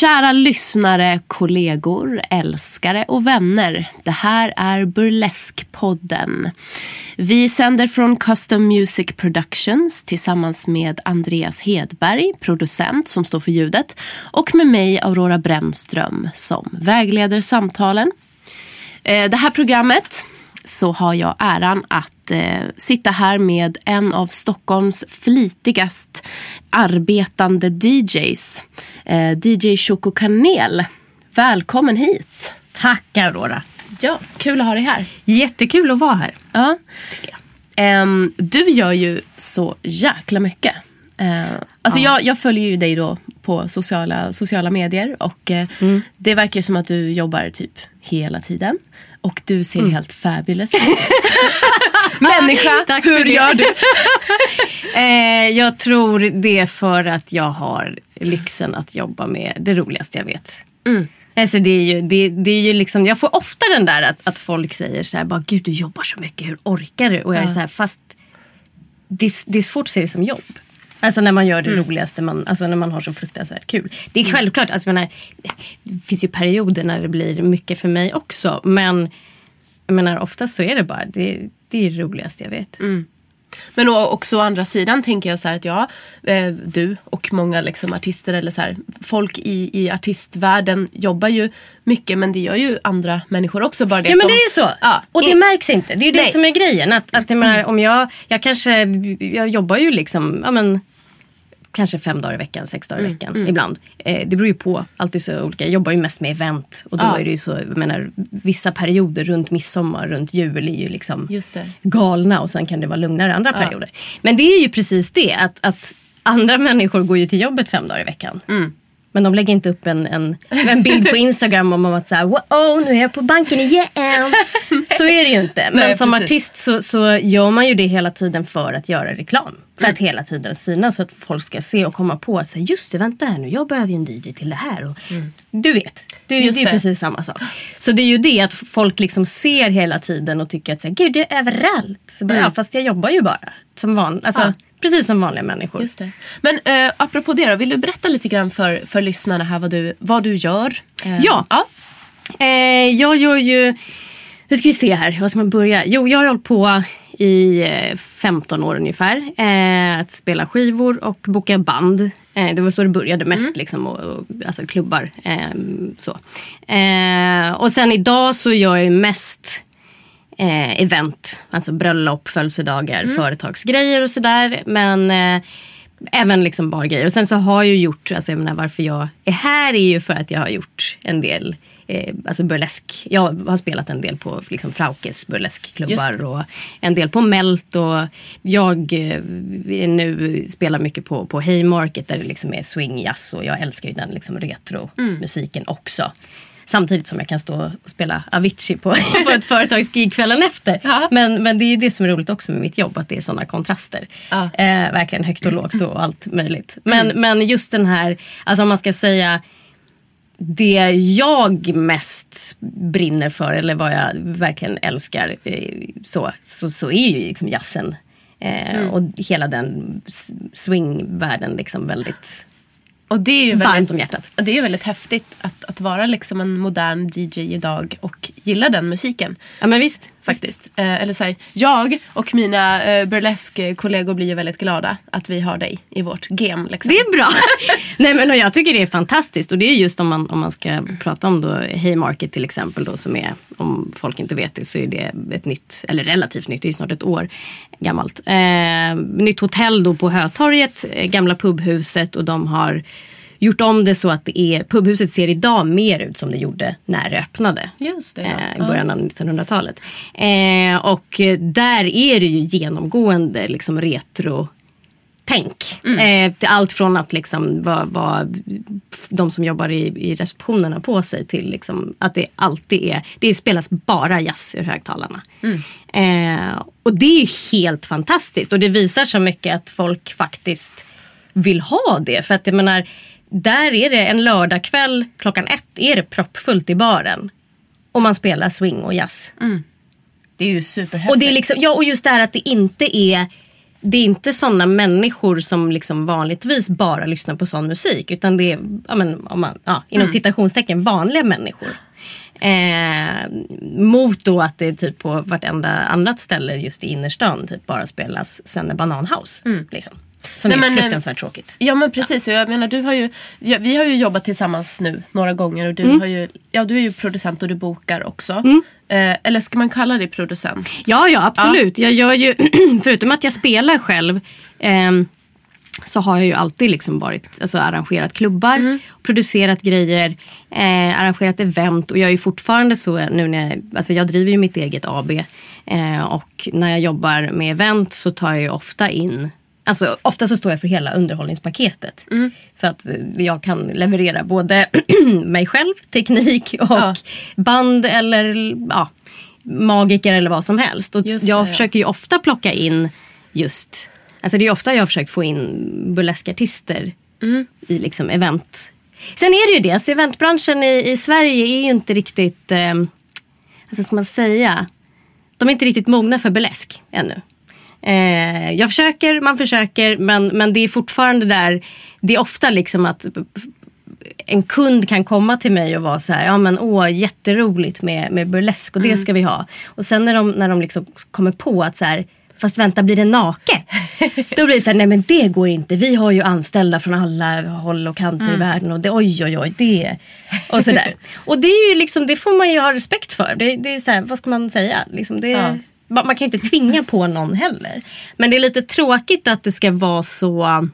Kära lyssnare, kollegor, älskare och vänner. Det här är Burleskpodden. Vi sänder från Custom Music Productions tillsammans med Andreas Hedberg, producent som står för ljudet och med mig, Aurora Brännström, som vägleder samtalen. Eh, det här programmet så har jag äran att eh, sitta här med en av Stockholms flitigast arbetande DJs. Eh, DJ Choco Kanel. Välkommen hit. Tack Aurora. Ja, kul att ha dig här. Jättekul att vara här. Ja. Tycker jag. Ehm, du gör ju så jäkla mycket. Eh, alltså jag, jag följer ju dig då på sociala, sociala medier och eh, Mm. det verkar ju som att du jobbar typ hela tiden. Och du ser Mm. helt fabulous ut. Människa, Tack hur gör du? Eh, jag tror det är för att jag har lyxen att jobba med det roligaste jag vet. Alltså det är ju, det, det är ju liksom, jag får ofta den där att, att folk säger så här, bara, gud du jobbar så mycket, hur orkar du? Och jag är så här, fast det, är- det är svårt att se det som jobb. Alltså när man gör det roligaste, man, alltså när man har så fruktansvärt kul. Det är självklart, alltså, menar, det finns ju perioder när det blir mycket för mig också. Men jag menar, oftast så är det bara, det, det är det roligaste jag vet. Men å- också å andra sidan tänker jag så här att ja, eh, du och många liksom artister eller så här, folk i, i artistvärlden jobbar ju mycket men det gör ju andra människor också. Bara det Ja men de- det är ju så. Ja, och det i- märks inte. Det är ju det Nej. som är grejen. Att, att jag menar, om jag, jag kanske, jag jobbar ju liksom, ja men kanske fem dagar i veckan, sex dagar i Mm, veckan ibland. Eh, det beror ju på, alltid så olika. Jag jobbar ju mest med event och då Ja. är det ju så, jag menar vissa perioder runt midsommar, runt jul är ju liksom galna och sen kan det vara lugnare andra perioder. Men det är ju precis det att, att andra människor går ju till jobbet fem dagar i veckan. Mm. Men de lägger inte upp en, en, en bild på Instagram om att säga wow, nu är jag på banken igen. Så är det ju inte. Men Nej, som precis. artist så, så gör man ju det hela tiden för att göra reklam. För Mm. att hela tiden synas så att folk ska se och komma på att säga, just det, vänta här nu, jag behöver ju en DJ till det här. Och, Du vet, det är ju Mm. Just det är det. precis samma sak. Så det är ju det att folk liksom ser hela tiden och tycker att så här, gud det är överallt. Så bara, ja, fast jag jobbar ju bara som van, alltså, Mm. Ja. precis som vanliga människor. Just det. Men eh, apropå det då, vill du berätta lite grann för, för lyssnarna här vad du, vad du gör? Eh, Ja. ja. Eh, jag gör ju, nu ska vi se här, vad ska man börja? Jo, jag har hållit på i eh, 15 år ungefär. Eh, att spela skivor och boka band. Eh, det var så det började mest, liksom, och, och, alltså klubbar. Eh, så. Eh, och sen idag så gör jag mest eh, event, alltså bröllop, födelsedagar, företagsgrejer och sådär. Men eh, även liksom bargrejer. Och sen så har jag gjort, alltså jag menar varför jag är här är ju för att jag har gjort en del eh, alltså burlesk. Jag har spelat en del på liksom Fraukes burleskklubbar och en del på Melt och jag eh, nu spelar mycket på, på Haymarket där det liksom är swingjazz och jag älskar ju den liksom retro musiken också. Samtidigt som jag kan stå och spela Avicii på, på ett företagsgig kvällen efter. Ja. Men, men det är ju det som är roligt också med mitt jobb, att det är sådana kontraster. Ja. Eh, verkligen högt och lågt och allt möjligt. Men, men just den här, alltså om man ska säga det jag mest brinner för eller vad jag verkligen älskar eh, så, så, så är ju liksom jazzen. Eh, Och hela den swingvärlden liksom väldigt Och det är ju varmt väldigt, om hjärtat. och det är ju väldigt häftigt att, att vara liksom en modern DJ idag och gilla den musiken. Ja men visst. Faktiskt. Eh, eller så här, jag och mina eh, burlesk-kollegor blir ju väldigt glada att vi har dig i vårt game. Liksom. Det är bra. Nej, men och jag tycker det är fantastiskt. Och det är just om man, om man ska prata om då Haymarket till exempel. Då, som är, om folk inte vet det så är det ett nytt, eller relativt nytt, det är snart ett år gammalt. Eh, nytt hotell då på Hötorget, eh, gamla pubhuset och de har gjort om det så att det är, pubhuset ser idag mer ut som det gjorde när det öppnade. Just det, ja. eh, I början av 1900-talet. Eh, och eh, där är det ju genomgående liksom retro tänk. Eh, till allt från att liksom vad, vad de som jobbar i, i receptionen har på sig till liksom att det alltid är, det spelas bara jazz ur högtalarna. Eh, och det är helt fantastiskt och det visar så mycket att folk faktiskt vill ha det. För att jag menar, där är det en lördagkväll klockan ett är det proppfullt i baren. Och man spelar swing och jazz. Det är ju superhäftigt. Och, det är liksom, ja, och just det här att det inte är det är inte sådana människor som liksom vanligtvis bara lyssnar på sån musik. Utan det är, ja, men, om man, ja, inom citationstecken, vanliga människor. Eh, mot då att det typ på vartenda annat ställe just i innerstan typ bara spelas Svenne Bananhouse. Liksom. Som Nej, är men, eh, fruktansvärt tråkigt. Ja men precis. Och jag menar, du har ju, ja, vi har ju jobbat tillsammans nu några gånger. Och du, Mm. har ju, ja, du är ju producent och du bokar också. Eh, eller ska man kalla dig producent? Ja, ja absolut. Jag gör ju, förutom att jag spelar själv ehm, så har jag ju alltid liksom varit, alltså, arrangerat klubbar, producerat grejer, eh, arrangerat event och jag är ju fortfarande så nu när jag, alltså jag driver ju mitt eget AB eh, och när jag jobbar med event så tar jag ju ofta in Alltså, ofta så står jag för hela underhållningspaketet. Så att eh, jag kan leverera både mig själv, teknik och Ja. band eller ja, magiker eller vad som helst. Och Just jag det, försöker ju ofta plocka in just, alltså det är ofta jag har försökt få in burleskartister Mm. i liksom event. Sen är det ju det, alltså eventbranschen i, i Sverige är ju inte riktigt, eh, alltså ska man säga, de är inte riktigt mogna för burlesk ännu. Eh, jag försöker, man försöker, men, men det är fortfarande där, det är ofta liksom att en kund kan komma till mig och vara så här, ja men åh jätteroligt med, med burlesk och det ska vi ha. Och sen när de, när de liksom kommer på att så här, fast vänta blir det naket? Då blir det så här, nej men det går inte. Vi har ju anställda från alla håll och kanter i världen och det, oj oj oj det. Och sådär. och det är ju liksom, det får man ju ha respekt för. Det, det är så här, vad ska man säga? Liksom det, Ja. Man, kan ju inte tvinga på någon heller. Men det är lite tråkigt att det ska vara så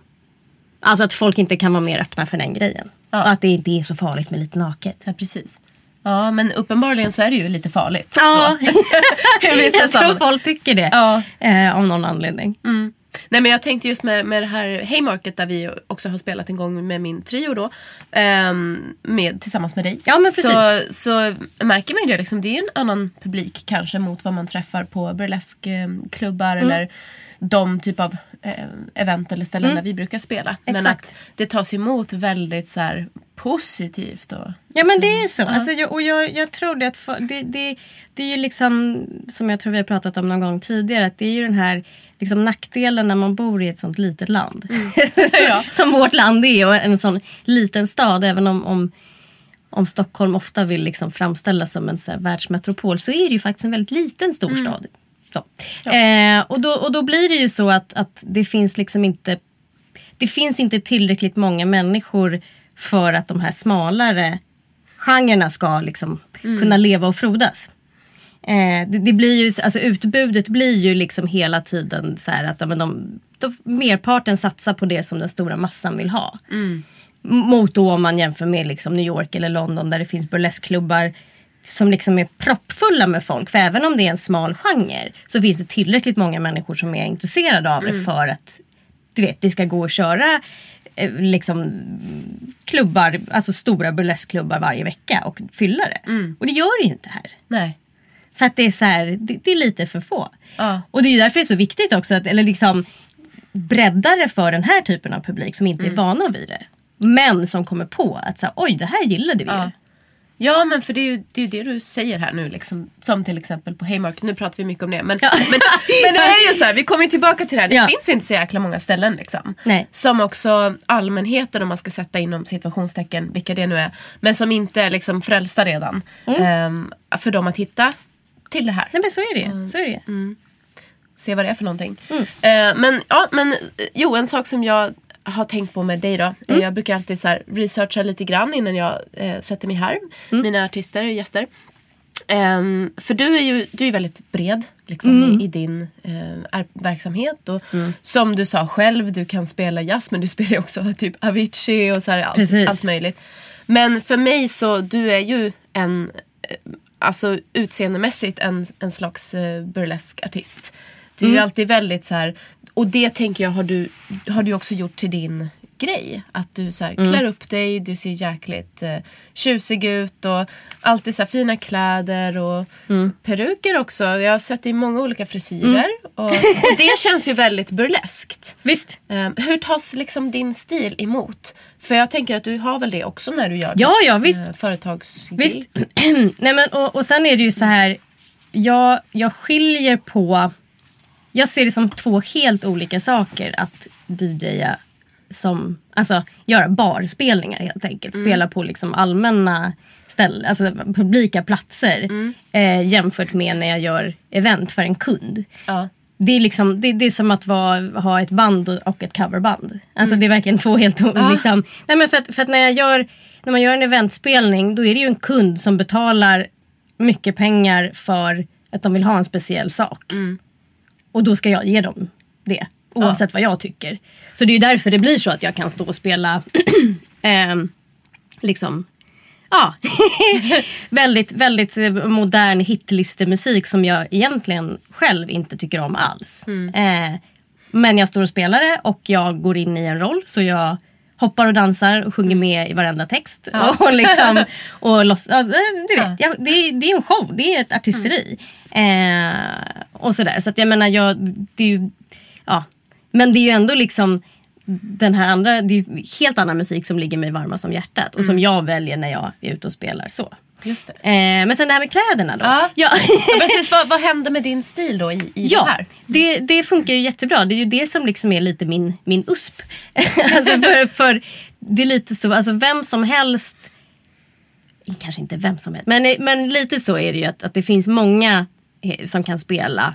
Alltså att folk inte kan vara mer öppna för den grejen. Ja. Och att det inte är så farligt med lite naket. Ja, precis. Ja, men uppenbarligen så är det ju lite farligt. Ja, jag tror folk tycker det. Ja. Eh, av någon anledning. Nej men jag tänkte just med, med det här Haymarket där vi också har spelat en gång med min trio då. ehm, med, tillsammans med dig. Ja, men precis. Så, så märker man ju det liksom. Det är en annan publik kanske mot vad man träffar på burleskklubbar Mm. eller de typ av eh, event eller ställen där vi brukar spela. Men Mm. Exakt. att det tas emot väldigt så här positivt. Och, Ja men det är så. Alltså, jag, och jag, jag tror det att för, det, det, det är ju liksom som jag tror vi har pratat om någon gång tidigare. Att det är ju den här liksom, nackdelen när man bor i ett sånt litet land. Ja. som vårt land är och en sån liten stad. Även om, om, om Stockholm ofta vill liksom framställas som en så världsmetropol så är det ju faktiskt en väldigt liten storstad. Så. Eh, och, då, och då blir det ju så att, att det finns liksom inte det finns inte tillräckligt många människor för att de här smalare genrerna ska liksom kunna leva och frodas. Eh, det, det blir ju, alltså utbudet blir ju liksom hela tiden så här att ja, men de, de, merparten satsar på det som den stora massan vill ha. M- Mot då om man jämför med liksom New York eller London där det finns burleskklubbar som liksom är proppfulla med folk. För även om det är en smal genre så finns det tillräckligt många människor som är intresserade av det för att du vet, det ska gå att köra eh, liksom, klubbar, alltså stora burleskklubbar varje vecka och fylla det. Och det gör det ju inte här. Nej. För att det är så här, det, det är lite för få. Ja. Och det är ju därför det är så viktigt också att, eller liksom bredda det för den här typen av publik som inte är vana vid det. Men som kommer på att så här, oj det här gillade vi Ja. ju. Ja men för det är ju det, är det du säger här nu liksom. Som till exempel på Haymarket. Nu pratar vi mycket om det. Men, Ja. men, men det är ju så här, vi kommer tillbaka till det här. Det Ja. finns inte så jäkla många ställen liksom. Nej. Som också allmänheten om man ska sätta inom situationstecken, vilka det nu är. Men som inte är liksom frälsta redan. ehm, för dem att hitta till det här. Nej men så är det ju. Så är det ju. Se vad det är för någonting. Eh, men ja, men eh, jo en sak som jag har tänkt på med dig då. eh, Jag brukar alltid så researcha lite grann innan jag eh, sätter mig här. Mina artister, gäster. Ehm, för du är ju du är väldigt bred liksom, i, i din ar- verksamhet. Och Som du sa själv, du kan spela jazz men du spelar också typ Avicii och så här, allt, allt möjligt. Men för mig så, du är ju en, eh, alltså utseendemässigt en, en slags eh, burlesk artist. Du är ju alltid väldigt så här, och det tänker jag har du, har du också gjort till din grej. Att du så här, klär upp dig, du ser jäkligt eh, tjusig ut och alltid så här, fina kläder och peruker också. Jag har sett det i många olika frisyrer. Och, och det känns ju väldigt burleskt. Visst. Um, hur tas liksom din stil emot? För jag tänker att du har väl det också när du gör Ja, ditt, ja, visst. eh, företagsgig. Visst. Nej, men, och, och sen är det ju så här. Jag, jag skiljer på... Jag ser det som två helt olika saker att DJa som... Alltså göra barspelningar helt enkelt. Spela på liksom allmänna ställen, alltså publika platser. Eh, jämfört med när jag gör event för en kund. Ja. Det är, liksom, det, det är som att vara, ha ett band och- ett coverband. Alltså det är verkligen två helt olika... Liksom, nej men för att, för att när, jag gör, när man gör en eventspelning då är det ju en kund som betalar mycket pengar för att de vill ha en speciell sak. Och då ska jag ge dem det. Oavsett vad jag tycker. Så det är ju därför det blir så att jag kan stå och spela ehm, liksom Ja, väldigt, väldigt eh, modern hitlistemusik som jag egentligen själv inte tycker om alls. Eh, men jag står och spelar det och jag går in i en roll så jag hoppar och dansar och sjunger med i varenda text. Och, liksom, och loss, ja, du vet, jag, det, är, det är en show, det är ett artisteri. Eh, och sådär. Så att jag menar, jag, det är ju, ja. Men det är ju ändå liksom den här andra, det är ju helt annan musik som ligger mig varmast om hjärtat och som jag väljer när jag är ute och spelar så. Just det. Eh, men sen det här med kläderna då. Ja. Ja. Precis, vad, vad hände med din stil då i, i det Ja, här? det, det funkar ju jättebra. Det är ju det som liksom är lite min, min USP. alltså för, för det är lite så, alltså vem som helst, kanske inte vem som helst, men, men lite så är det ju att, att det finns många eh, som kan spela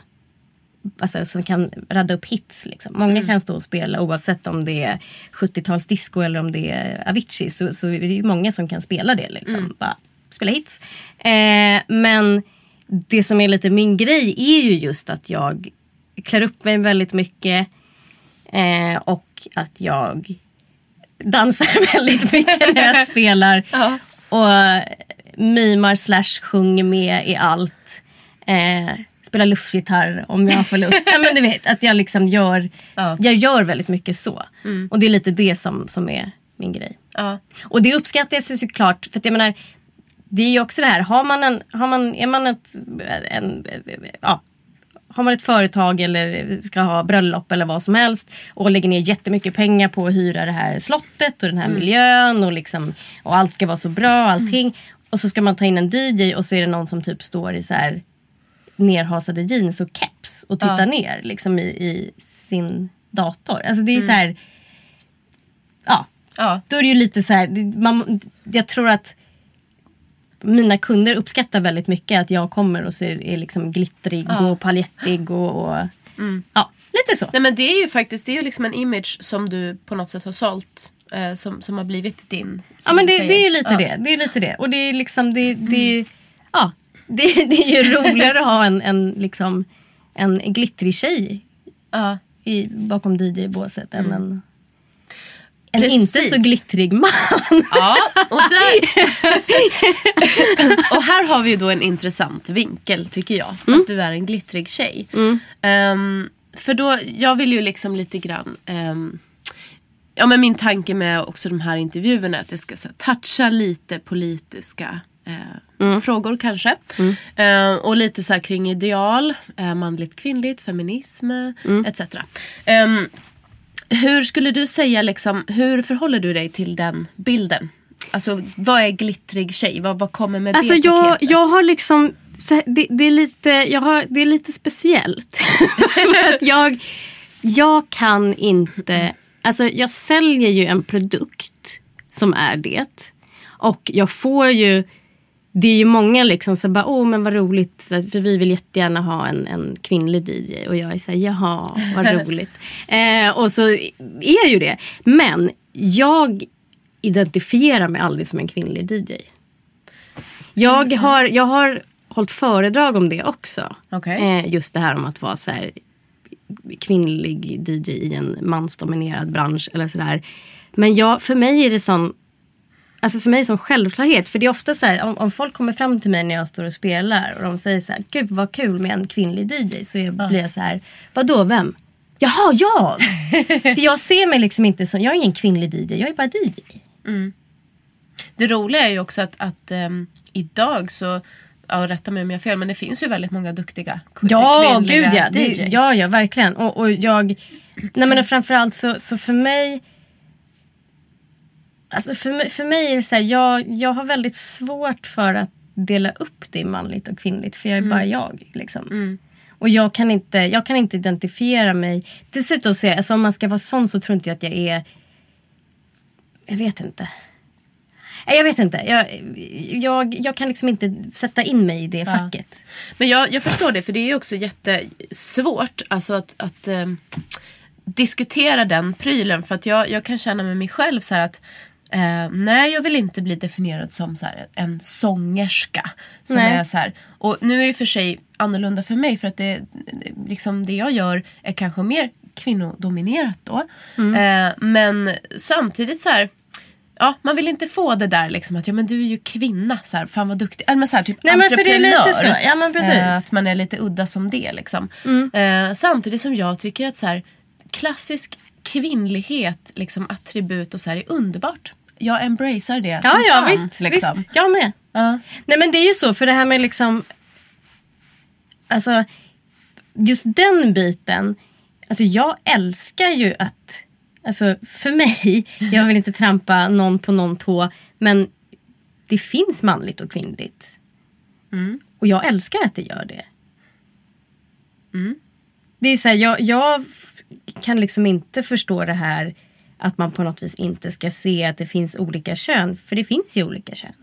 Alltså, som kan radda upp hits. Liksom. Många kan stå och spela oavsett om det är 70-talsdisco eller om det är Avicii. Så, så är det ju många som kan spela det. Liksom. Bara spela hits. Eh, men det som är lite min grej är ju just att jag klär upp mig väldigt mycket. Eh, och att jag dansar väldigt mycket när jag spelar. Ja. Och mimar slash sjunger med i allt. Eh, spelar luftgitarr om jag får lust. Nej, men du vet, att jag liksom gör, Ja. jag gör väldigt mycket så. Och det är lite det som, som är min grej. Ja. Och det uppskattas ju såklart. För att jag menar, det är ju också det här, har man en, har man, är man ett, en, ja, har man ett företag eller ska ha bröllop eller vad som helst och lägger ner jättemycket pengar på att hyra det här slottet och den här miljön och, liksom, och allt ska vara så bra och allting. Och så ska man ta in en DJ och så är det någon som typ står i så här nerhasade jeans och keps och tittar Ja. ner liksom i, i sin dator. Alltså det är så här, ja, Ja. då är det ju lite så här, man, jag tror att mina kunder uppskattar väldigt mycket att jag kommer och så är, är liksom glittrig och paljettig och, och ja, lite så. Nej men det är ju faktiskt det är ju liksom en image som du på något sätt har sålt. Eh, som, som har blivit din. Ja men det, det är ju lite Ja. det. Det är lite det. Och det är liksom det, det, ja, det, det är ju roligare att ha en, en, liksom, en glittrig tjej Ja. i, bakom DJ-båset än en, en Precis. inte så glittrig man. Ja, och, där... och här har vi ju då en intressant vinkel tycker jag. Att du är en glittrig tjej. Ehm, för då, jag vill ju liksom lite grann ehm, Ja men min tanke med också de här intervjuerna är att det ska så här, toucha lite politiska eh, frågor kanske. Eh, och lite så här kring ideal, eh, manligt kvinnligt, feminism etc. Ehm, hur skulle du säga, liksom, hur förhåller du dig till den bilden? Alltså vad är glittrig tjej? Vad, vad kommer med Alltså det jag, paketet? jag har liksom, det, det, är lite, jag har, det är lite speciellt. För att jag, jag kan inte, alltså jag säljer ju en produkt som är det. Och jag får ju, det är ju många liksom så bara, åh men vad roligt, för vi vill jättegärna ha en, en kvinnlig DJ. Och jag är så här, jaha, vad roligt. eh, och så är ju det. Men jag identifierar mig aldrig som en kvinnlig DJ. Jag har, jag har hållit föredrag om det också. Okej. Eh, just det här om att vara så här, kvinnlig DJ i en mansdominerad bransch eller sådär. Men jag, för mig är det sån Alltså för mig det sån självklarhet. För det är ofta så här, om, om folk kommer fram till mig när jag står och spelar och de säger så här, gud vad kul med en kvinnlig DJ. Så jag, blir jag så här, vadå vem? Jaha, jag! för jag ser mig liksom inte som, jag är ingen kvinnlig DJ, jag är bara DJ. Det roliga är ju också att, att ehm, idag så, ja, rätta mig om jag har fel, men det finns ju väldigt många duktiga Ja, kvinnliga gud ja. Det, DJs. ja, ja, verkligen. Och, och jag, nej men framförallt så, så för mig Alltså för, mig- för mig är det så här, jag, jag har väldigt svårt för att dela upp det i manligt och kvinnligt. För jag är bara jag. Liksom. Och jag kan, inte, jag kan inte identifiera mig. Dessutom så alltså om man ska vara sån så tror inte jag att jag är... Jag vet inte. Nej, Jag vet inte. Jag, jag, jag kan liksom inte sätta in mig i det facket. Men jag, jag förstår det, för det är ju också jättesvårt alltså att, att ehm, diskutera den prylen. För att jag, jag kan känna med mig själv så här att eh, nej, jag vill inte bli definierad som så här, en sångerska. Som Nej. är så här, och nu är det för sig annorlunda för mig för att det, liksom det jag gör är kanske mer kvinnodominerat då. Eh, men samtidigt så här Ja, man vill inte få det där liksom att ja, men du är ju kvinna, så här, fan vad duktig. Eller men så här, typ Nej, men för det är lite så. Ja, men precis. Mm. Eh, att man är lite udda som det. Liksom. Eh, samtidigt som jag tycker att så här, klassisk kvinnlighet, liksom, attribut och så här, är underbart. Jag embracear det Ja, ja fan, visst, liksom. visst. Jag med. Ja. Nej men det är ju så för det här med liksom Alltså just den biten Alltså jag älskar ju att Alltså för mig, jag vill inte trampa någon på någon tå men det finns manligt och kvinnligt. Och jag älskar att det gör det. Det är så här, jag, jag kan liksom inte förstå det här att man på något vis inte ska se att det finns olika kön. För det finns ju olika kön.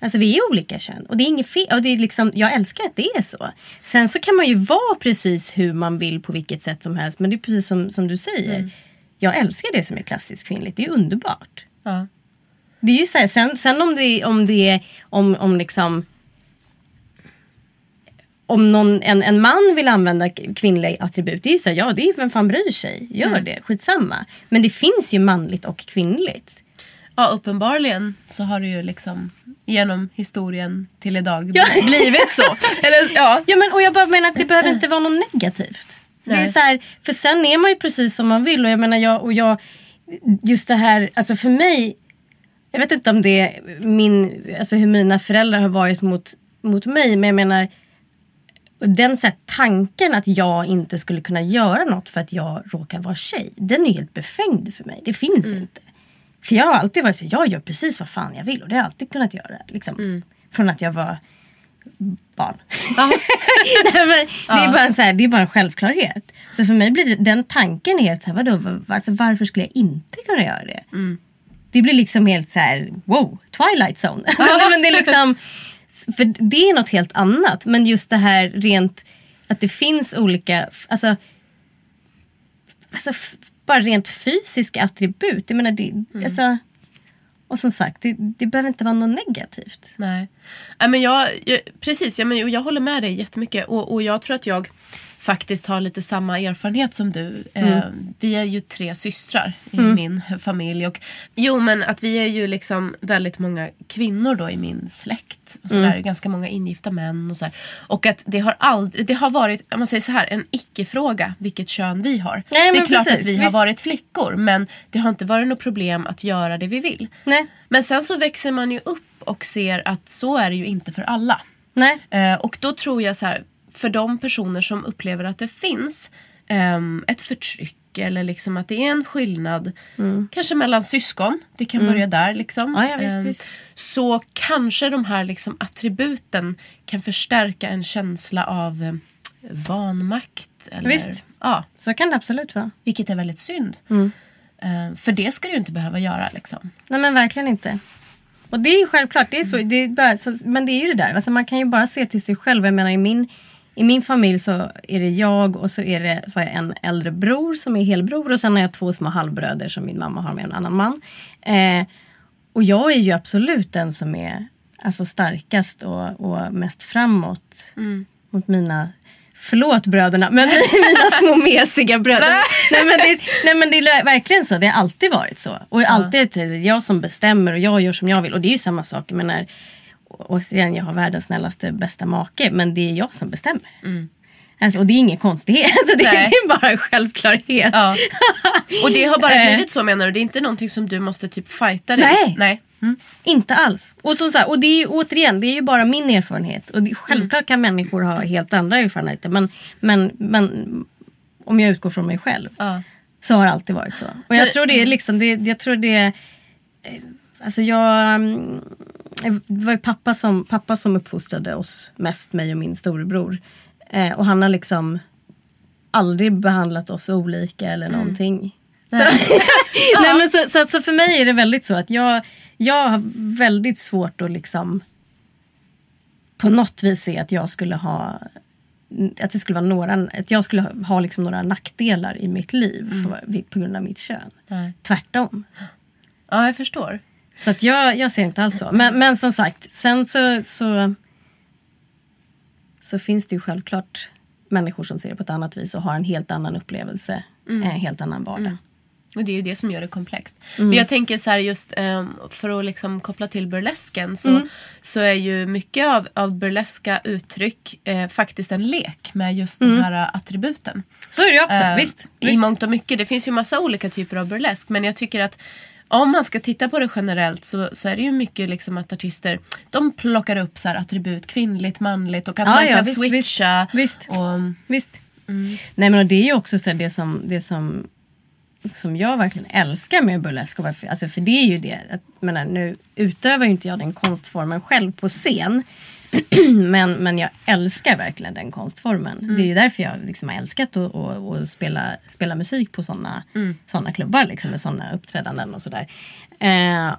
Alltså vi är olika kön och det är inget fel. Och det är liksom, jag älskar att det är så. Sen så kan man ju vara precis hur man vill på vilket sätt som helst. Men det är precis som, som du säger. Jag älskar det som är klassiskt kvinnligt. Det är underbart. Ja. Det är ju så här, sen, sen om det, om det är om, om liksom om någon, en, en man vill använda kvinnliga attribut, det är ju så här, ja det är vem fan bryr sig. Gör det, skitsamma. Men det finns ju manligt och kvinnligt. ja, uppenbarligen så har det ju liksom genom historien till idag Ja. blivit så. Eller, ja. Ja men och jag bara menar att det behöver inte vara något negativt. Det är Nej. så här, för sen är man ju precis som man vill och jag menar jag och jag just det här, alltså för mig jag vet inte om det är min, alltså hur mina föräldrar har varit mot, mot mig men jag menar den så här, tanken att jag inte skulle kunna göra något för att jag råkar vara tjej. Den är helt befängd för mig. Det finns inte. För jag har alltid varit så här, jag gör precis vad fan jag vill och det har jag alltid kunnat göra. Liksom. Från att jag var barn. Nej, men det, är bara så här, det är bara en självklarhet. Så för mig blir det, den tanken helt så här, vadå, va- alltså, varför skulle jag inte kunna göra det? Det blir liksom helt så här, wow, Twilight Zone. Men det är liksom, för det är något helt annat. Men just det här rent, att det finns olika, alltså, alltså bara rent fysiska attribut. Jag menar, det, alltså, och som sagt, det, det behöver inte vara något negativt. Nej. Nej, men jag, jag, precis, ja, men jag, jag håller med dig jättemycket. Och, och jag tror att jag faktiskt har lite samma erfarenhet som du. Eh, vi är ju tre systrar i min familj. Och, jo, men att vi är ju liksom väldigt många kvinnor då i min släkt. Och sådär, Ganska många ingifta män och sådär. Och att det har aldrig, det har varit, om man säger så här, en icke-fråga vilket kön vi har. Nej, det är klart precis, att vi visst. har varit flickor. Men det har inte varit något problem att göra det vi vill. Nej. Men sen så växer man ju upp och ser att så är det ju inte för alla. Nej. Eh, och då tror jag så här, för de personer som upplever att det finns ehm, ett förtryck eller liksom att det är en skillnad kanske mellan syskon, det kan börja där liksom. Ja, ja, visst, Ehm, visst. Så kanske de här liksom attributen kan förstärka en känsla av eh, vanmakt. Eller, Visst. Ja, Så kan det absolut vara. vilket är väldigt synd. Mm. Eh, för det ska du ju inte behöva göra liksom. Nej men verkligen inte. Och det är ju självklart, det är så, det är bara, men det är ju det där. Alltså man kan ju bara se till sig själv. Jag menar i min, i min familj så är det jag och så är det så jag en äldre bror som är helbror och sen har jag två små halvbröder som min mamma har med en annan man. Eh, och jag är ju absolut den som är alltså starkast och, och mest framåt mot mina Förlåt bröderna, men mina små mesiga bröder. nej, men det, nej men det är verkligen så. Det har alltid varit så. Och alltid är det jag som bestämmer och jag gör som jag vill. Och det är ju samma sak. Men när, återigen, jag har världens snällaste bästa make. Men det är jag som bestämmer. Alltså, och det är ingen konstighet. Alltså, det, är bara en självklarhet. Ja. Och det har bara Eh. blivit så menar du? Det är inte någonting som du måste typ fighta dig? Nej. Nej. Inte alls. Och, så, och det är ju återigen, det är ju bara min erfarenhet. Och det, självklart kan människor ha helt andra erfarenheter. Men, men, men om jag utgår från mig själv. Ja. Så har det alltid varit så. Och jag tror det är liksom, det, jag tror det är, eh, Alltså jag, mm, det var ju pappa som, pappa som uppfostrade oss mest, mig och min storebror. Eh, och han har liksom aldrig behandlat oss olika eller någonting. Så, Nej, men så, så, så för mig är det väldigt så att jag, jag har väldigt svårt att liksom på något vis se att jag skulle ha att det skulle vara några, att jag skulle ha, liksom några nackdelar i mitt liv för, på grund av mitt kön. Nej. Tvärtom. ja, jag förstår. Så att jag, jag ser inte alls så. Men, men som sagt, sen så, så, så finns det ju självklart människor som ser det på ett annat vis och har en helt annan upplevelse, en helt annan vardag. Och det är ju det som gör det komplext. Mm. Men jag tänker så här just ehm, för att liksom koppla till burlesken så, Mm. så är ju mycket av, av burleska uttryck eh, faktiskt en lek med just de här eh, attributen. Så är det ju också, Eh, Mm. visst. I visst. mångt och mycket. Det finns ju massa olika typer av burlesk. Men jag tycker att om man ska titta på det generellt så, så är det ju mycket liksom att artister de plockar upp så attribut kvinnligt, manligt och att Ja, man ja, kan visst, switcha. visst, visst. Och, Visst. Nej men och det är ju också så det som, det som, som jag verkligen älskar med burlesk. Alltså för det är ju det, att, menar, nu utövar ju inte jag den konstformen själv på scen. men, men jag älskar verkligen den konstformen. Det är ju därför jag liksom har älskat att, att, att spela, spela musik på sådana såna klubbar liksom, med sådana uppträdanden och sådär. Eh,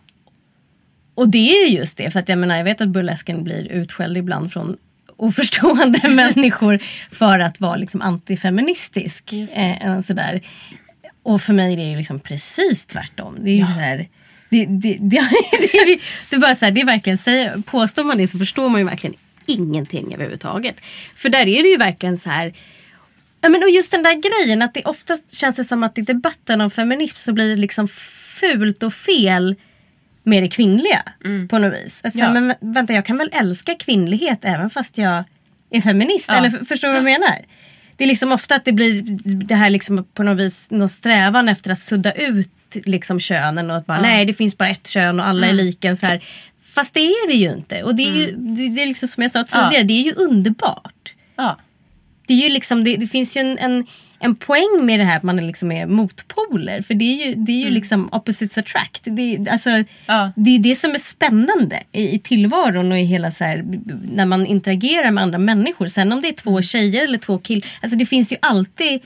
och det är just det, för att jag menar jag vet att burlesken blir utskälld ibland från oförstående människor för att vara liksom antifeministisk. Eh, och sådär. Och för mig är det ju liksom precis tvärtom. Det är ju så här, det, det, det, det, bara så här, det är verkligen, säger, påstår man det så förstår man ju verkligen ingenting överhuvudtaget. För där är det ju verkligen så här Ja, men och just den där grejen att det oftast känns det som att i debatten om feminism så blir det liksom fult och fel med det kvinnliga på något vis. Att, Ja. Men vä- vänta, jag kan väl älska kvinnlighet även fast jag är feminist? Eller f- förstår du vad jag menar? Det är liksom ofta att det blir det här liksom på något vis någon strävan efter att sudda ut liksom könen och att bara nej det finns bara ett kön och alla är lika och så här. Fast det är det ju inte. Och det är ju det, det är liksom som jag sa tidigare, det är ju underbart det, är ju liksom, det, det finns ju en, en, en poäng med det här att man är liksom är motpoler. För det är ju, det är ju liksom opposites attract. Det, alltså, det är det som är spännande i, i tillvaron och i hela så här, när man interagerar med andra människor. Sen om det är två tjejer eller två killar. Alltså det finns ju alltid.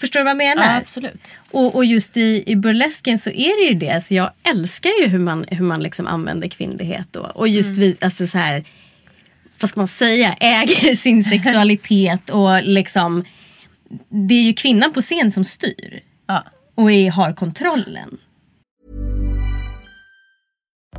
Förstår du vad jag menar? ja, absolut. Och, och just i, i burlesken så är det ju det. Alltså jag älskar ju hur man, hur man liksom använder kvinnlighet då. Och just vi, alltså så här, vad ska man säga, äger sin sexualitet och liksom det är ju kvinnan på scen som styr Ja. och är, har kontrollen.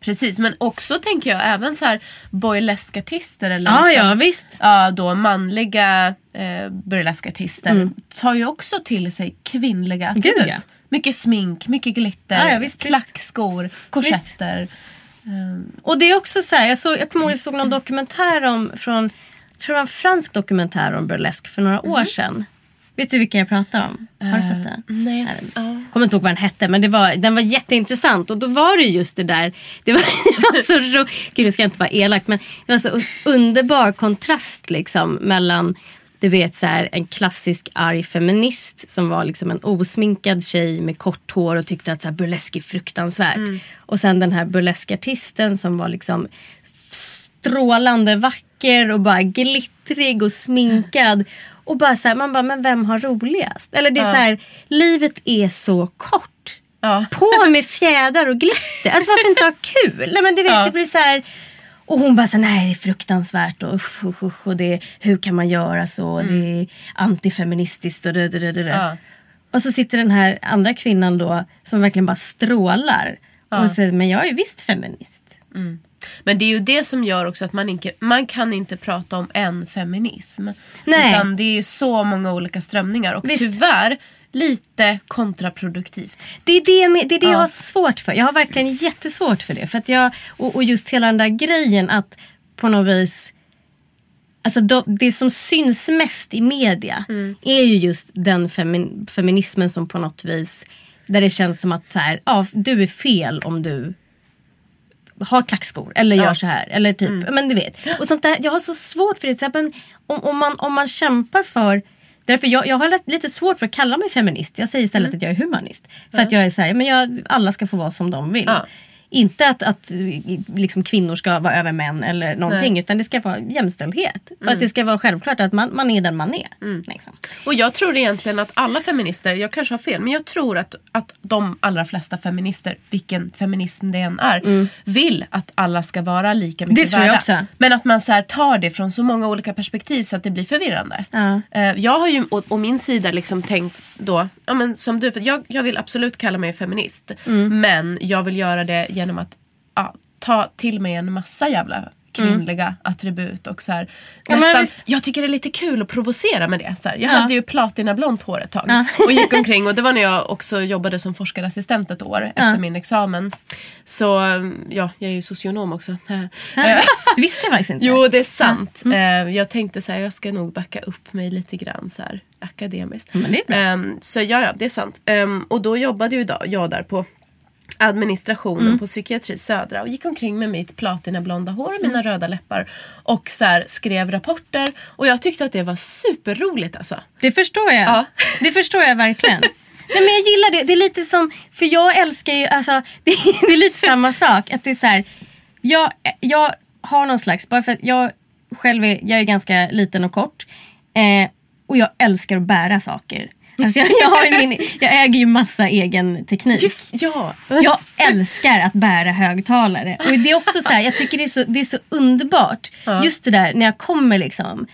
Precis, men också tänker jag även så här burleskartister eller Ja, liksom, ja visst. ja, då manliga eh, burleskartister tar ju också till sig kvinnliga attribut. Gud, ja. Mycket smink, mycket glitter, Ja, ja, visst, visst. klackskor, korsetter. Och det är också så här, jag, såg, jag kommer ihåg jag såg någon dokumentär om från, jag tror det var en fransk dokumentär om burlesk för några år sedan. Vet du vilka jag pratar om? Har du sett den? nej. Nej, Ja. kommer inte ihåg vad den hette men det var, den var jätteintressant och då var det just det där. Det var, det var så ro, Gud det ska inte vara elakt men det var så underbar kontrast liksom mellan du vet så här, en klassisk arg feminist som var liksom en osminkad tjej med kort hår och tyckte att så här, burlesk är fruktansvärt. Och sen den här burleskartisten som var liksom strålande vacker och bara glittrig och sminkad. Och bara så här, man bara, men vem har roligast? Eller det är så här, livet är så kort. Ja. På med fjädrar och glitter. Alltså varför inte ha kul? Nej, men du vet, Ja. det blir så här. Och hon bara så här, nej det är fruktansvärt och usch, usch, usch och det, hur kan man göra så? Det är antifeministiskt och det, det, det, det. Mm. Ja. Och så sitter den här andra kvinnan då som verkligen bara strålar. Och säger, men jag är visst feminist. Men det är ju det som gör också att man inte man kan inte prata om en feminism. Nej. Utan det är så många olika strömningar och Visst. tyvärr lite kontraproduktivt. Det är det, det, är det jag Ja. har så svårt för. Jag har verkligen jättesvårt för det. För att jag, och, och just hela den där grejen att på något vis Alltså då, det som syns mest i media är ju just den femin, feminismen som på något vis där det känns som att så här, ja, du är fel om du har klackskor eller gör så här. Eller typ, men du vet. Och sånt där, jag har så svårt för det. Men om, om, man, om man kämpar för Därför jag, jag har lite- svårt för att kalla mig feminist. Jag säger istället att jag är humanist. För att jag är så här, men jag, alla ska få vara som de vill. Ja. Inte att, att liksom, kvinnor ska vara över män eller någonting. Nej. Utan det ska vara jämställdhet. Och att det ska vara självklart att man, man är den man är. Liksom. Och jag tror egentligen att alla feminister, jag kanske har fel, men jag tror att, att de allra flesta feminister, vilken feminism det än är, vill att alla ska vara lika mycket Mm. Det tror jag värda. också. Men att man så här tar det från så många olika perspektiv så att det blir förvirrande. Eh, Jag har ju å, å min sida liksom tänkt då, ja, men som du, för jag, jag vill absolut kalla mig feminist. Mm. Men jag vill göra det genom att ja, ta till mig en massa jävla kvinnliga attribut och så här, Mm. Ja, nästan, jag tycker det är lite kul att provocera med det. Så här. Jag Ja. hade ju platinablont hår ett tag Ja. och gick omkring och det var när jag också jobbade som forskarassistent ett år efter min examen. Så ja, jag är ju socionom också. Eh, Det visste jag faktiskt inte. Jo, det är sant. Mm. Eh, jag tänkte så här, jag ska nog backa upp mig lite grann så här, akademiskt. Men det är bra. Ehm, så ja, ja, det är sant. Ehm, och då jobbade ju jag där på administrationen Mm. på psykiatri södra och gick omkring med mitt platinablonda hår och mina Mm. röda läppar och så här, skrev rapporter och jag tyckte att det var superroligt alltså. Det förstår jag. Ja. Det förstår jag verkligen. Nej, men jag gillar det. Det är lite som, för jag älskar ju, alltså, det, är- det är lite samma sak. Att det är så här, jag, jag har någon slags, bara för att jag själv är, jag är ganska liten och kort. Eh, och jag älskar att bära saker. Alltså jag, jag, har min, jag äger ju massa egen teknik. ja. Jag älskar att bära högtalare. Och det är också så här, jag tycker det är så, det är så underbart. Just det där när jag kommer liksom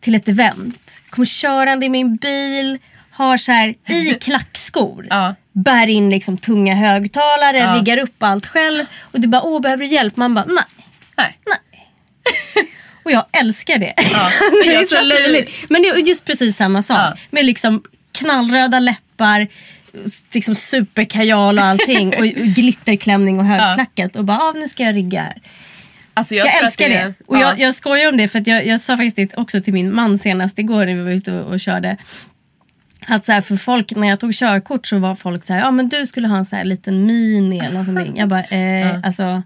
till ett event. Kommer körande i min bil. Har så här i klackskor. Ja. Bär in liksom tunga högtalare. Ja. Riggar upp allt själv. Och du bara, åh behöver du hjälp? Man bara, nej. Nej. Och jag älskar det. men det är så det- löjligt. Men det är just precis samma sak. Ja. Med liksom knallröda läppar, liksom superkajal och allting. och, och glitterklänning och högklackat. Och bara, ah, nu ska jag rigga här. Alltså, Jag, jag, älskar det. Och ja. jag, jag skojar om det för jag, jag sa faktiskt det också till min man senast igår när vi var ute och, och körde. Att så här, för folk, när jag tog körkort så var folk så här, ja men du skulle ha en så här liten mini eller någonting. Jag bara, eh, alltså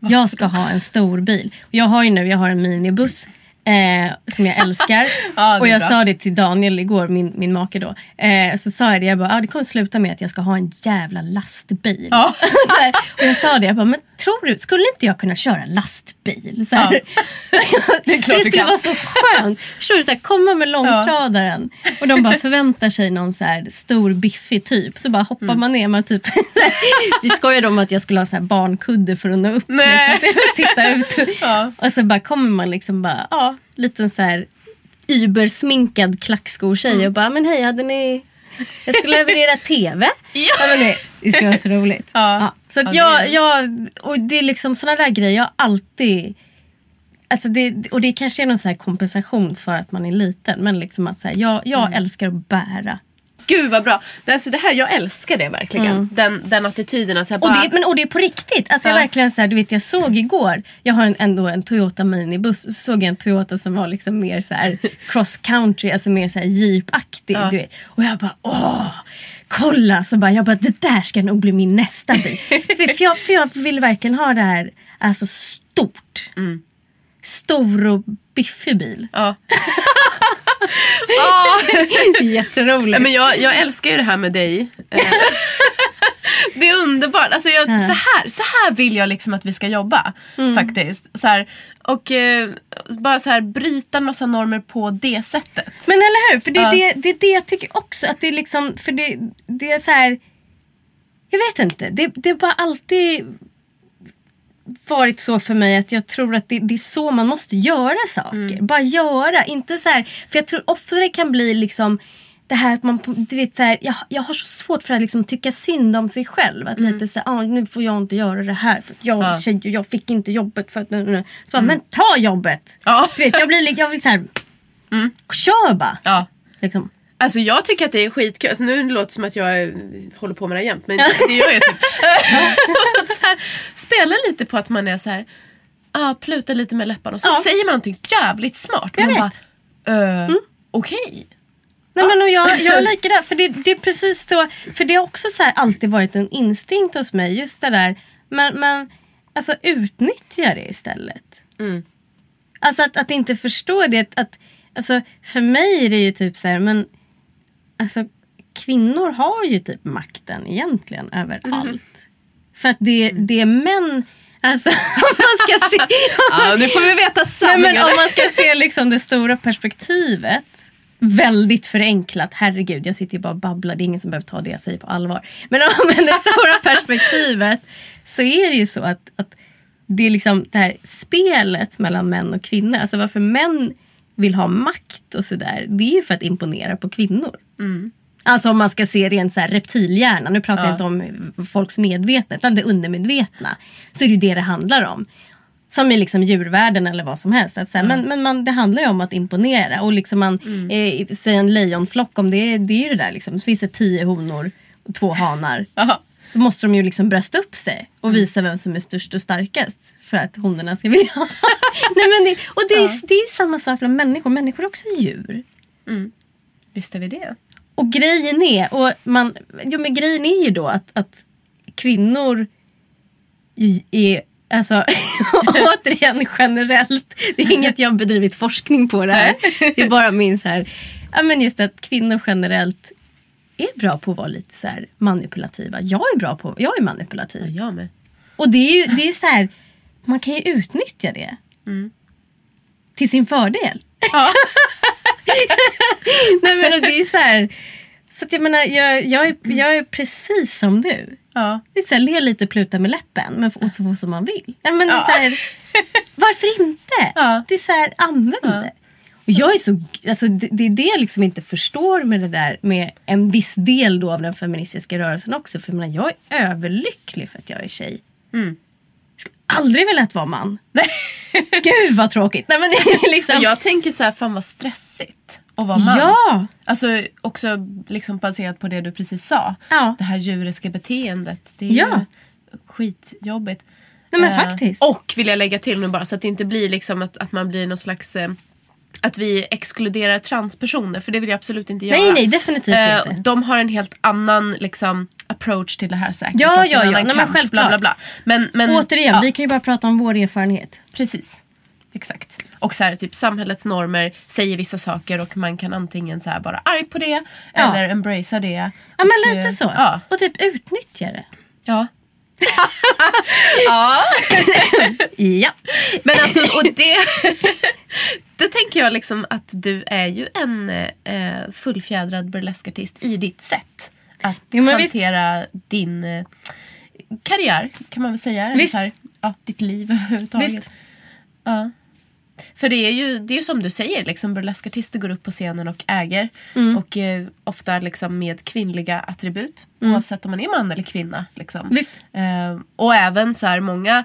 jag ska ha en stor bil. Jag har ju nu, jag har en minibuss. Eh, som jag älskar. Ja, och jag bra. sa det till Daniel igår, min, min make då. Eh, så sa jag det, jag bara, ah, det kommer sluta med att jag ska ha en jävla lastbil. Ja. här, och jag sa det, jag bara, men tror du, skulle inte jag kunna köra lastbil? Så här. Det det skulle kan. vara så skönt. Förstår du, så här, komma med långtradaren och de bara förväntar sig någon så här stor biffig typ. Så bara hoppar Mm. man ner. Man typ, vi skojade om att jag skulle ha så här barnkudde för att nå upp. Nej. Liksom, titta ut. Ja. Och så bara kommer man liksom bara, ja, liten så här übersminkad klackskotjej Mm. och bara, men hej, hade ni... Jag ska leverera TV. Ja. men det, det ska vara så roligt. Ja. Så att Ja, det jag, jag, och det är liksom sådana där grejer jag har alltid Alltså det, och det kanske är någon så här kompensation för att man är liten. Men liksom att så här, jag, jag älskar att bära gud vad bra. Det, alltså, det här, jag älskar det verkligen. Den, den attityden. Att här Och bara, det, men, och det är på riktigt. Alltså jag Ja. verkligen så här, du vet jag såg igår, jag har en, ändå en Toyota minibuss, så såg jag en Toyota som var liksom mer så här cross country, alltså mer så här jeepaktig. Ja. Du vet. Och jag bara åh, kolla! Så bara, jag bara det där ska nog bli min nästa bil. du vet, för, jag, för jag vill verkligen ha det här, alltså stort. Stor och biffig bil. Ja. Jätteroligt. Ja, Men jag, jag älskar ju det här med dig. Eh, det är underbart. Alltså jag, så, här, så här vill jag liksom att vi ska jobba. Faktiskt. Så här, och eh, bara så här bryta en massa normer på det sättet. Men eller hur? För det är, Ja. det, det är det jag tycker också. Att det är liksom, för det, det är så här. Jag vet inte. Det, det har bara alltid varit så för mig att jag tror att det, det är så man måste göra saker. Bara göra. Inte så här, för jag tror ofta det kan bli liksom det här att man, du vet, så här, jag, jag har så svårt för att liksom tycka synd om sig själv. Att lite så här, ah, nu får jag inte göra det här för jag Ja. tjej jag fick inte jobbet för att... nu, nu. Så bara, Men ta jobbet! Ja. Du vet, jag blir li- jag blir så här, kör bara! Ja. Liksom. Alltså jag tycker att det är skitkul. Alltså nu låter det som att jag håller på med det här jämt. Men det gör jag typ. så här, spela lite på att man är så här. Ah, pluta lite med läpparna och så Ja. säger man någonting jävligt smart. Jag man vet. bara, eh, okej. Nej, men och jag, jag är lika där. För det, det är precis då. För det har också så här alltid varit en instinkt hos mig. Just det där. Men, men alltså utnyttja det istället. Mm. Alltså att, att inte förstå det. Att, att, alltså, för mig är det ju typ så här. Men alltså kvinnor har ju typ makten egentligen över Mm. allt. För att det, det är män. Alltså om man ska se. Ja, nu får vi veta Nej, sanningen. men om man ska se liksom det stora perspektivet. Väldigt förenklat. Herregud, jag sitter ju bara och babblar. Det är ingen som behöver ta det jag säger på allvar. Men om men det stora perspektivet så är det ju så att, att det är liksom det här spelet mellan män och kvinnor. Alltså varför män vill ha makt och sådär. Det är ju för att imponera på kvinnor. Alltså om man ska se rent så här reptilhjärna. Nu pratar jag inte om folks medvetna utan det undermedvetna. Så är det ju det det handlar om. Som i liksom djurvärlden eller vad som helst. Att så här, Men, men man, det handlar ju om att imponera. Och liksom man, eh, säg en lejonflock, om det, är- det är ju det där. Liksom. Så finns det tio honor och två hanar. Då måste de ju liksom brösta upp sig och visa vem som är störst och starkast. För att honorna ska vilja ha. Nej, men det, Och det är, det är ju samma sak bland människor. Människor är också djur. Visste vi det? Och grejen är, och man, jo, men grejen är ju då att, att kvinnor är, alltså återigen generellt, det är inget jag bedrivit forskning på det här. Det är bara min så här, ja men just att kvinnor generellt är bra på att vara lite så manipulativa. Jag är bra på, jag är manipulativ. Ja, jag med. Och det är ju det är så här, man kan ju utnyttja det. Till sin fördel. Nej men det är så här. Så att jag menar, jag, jag, är, jag är precis som du. Ja. Det är så här, le lite, pluta med läppen men och så få som man vill. Nej, men det är Ja. så här, varför inte? Ja. Det är så här, använd det. Och jag är så, alltså, det, det är det jag liksom inte förstår med det där med en viss del då av den feministiska rörelsen också. För jag, menar, jag är överlycklig för att jag är tjej. Mm. Aldrig velat vara man. Gud vad tråkigt. Nej, men liksom... Jag tänker så här, fan vad stressigt att vara man. Ja! Alltså också liksom baserat på det du precis sa. Ja. Det här djuriska beteendet. Det är Ja. skitjobbigt. Nej, men Eh, faktiskt. Och vill jag lägga till nu bara så att det inte blir liksom att, att man blir någon slags eh, att vi exkluderar transpersoner för det vill jag absolut inte göra. Nej, nej, definitivt Eh, inte. De har en helt annan liksom, approach till det här säkert. Ja, ja, ja. Nej, men självklart. Bla, bla, bla. Men, men, Återigen, ja. vi kan ju bara prata om vår erfarenhet. Precis. Exakt. Och så här, typ samhällets normer säger vissa saker och man kan antingen så här bara arg på det Ja. eller embracea det. Ja men lite eh, så. Ja. Och typ utnyttja det. ja. Ja. Ja. Men alltså, och det, det tänker jag liksom att du är ju en eh, fullfjädrad burleskartist i ditt sätt att Jo, men visst. hantera din eh, karriär, kan man väl säga. Visst. här, ja, ditt liv överhuvudtaget. Visst. Ja. För det är ju det är som du säger, liksom, burleskartister går upp på scenen och äger. Mm. Och eh, ofta liksom med kvinnliga attribut. Oavsett om man är man eller kvinna. Liksom. Mm. Visst. Eh, och även så här många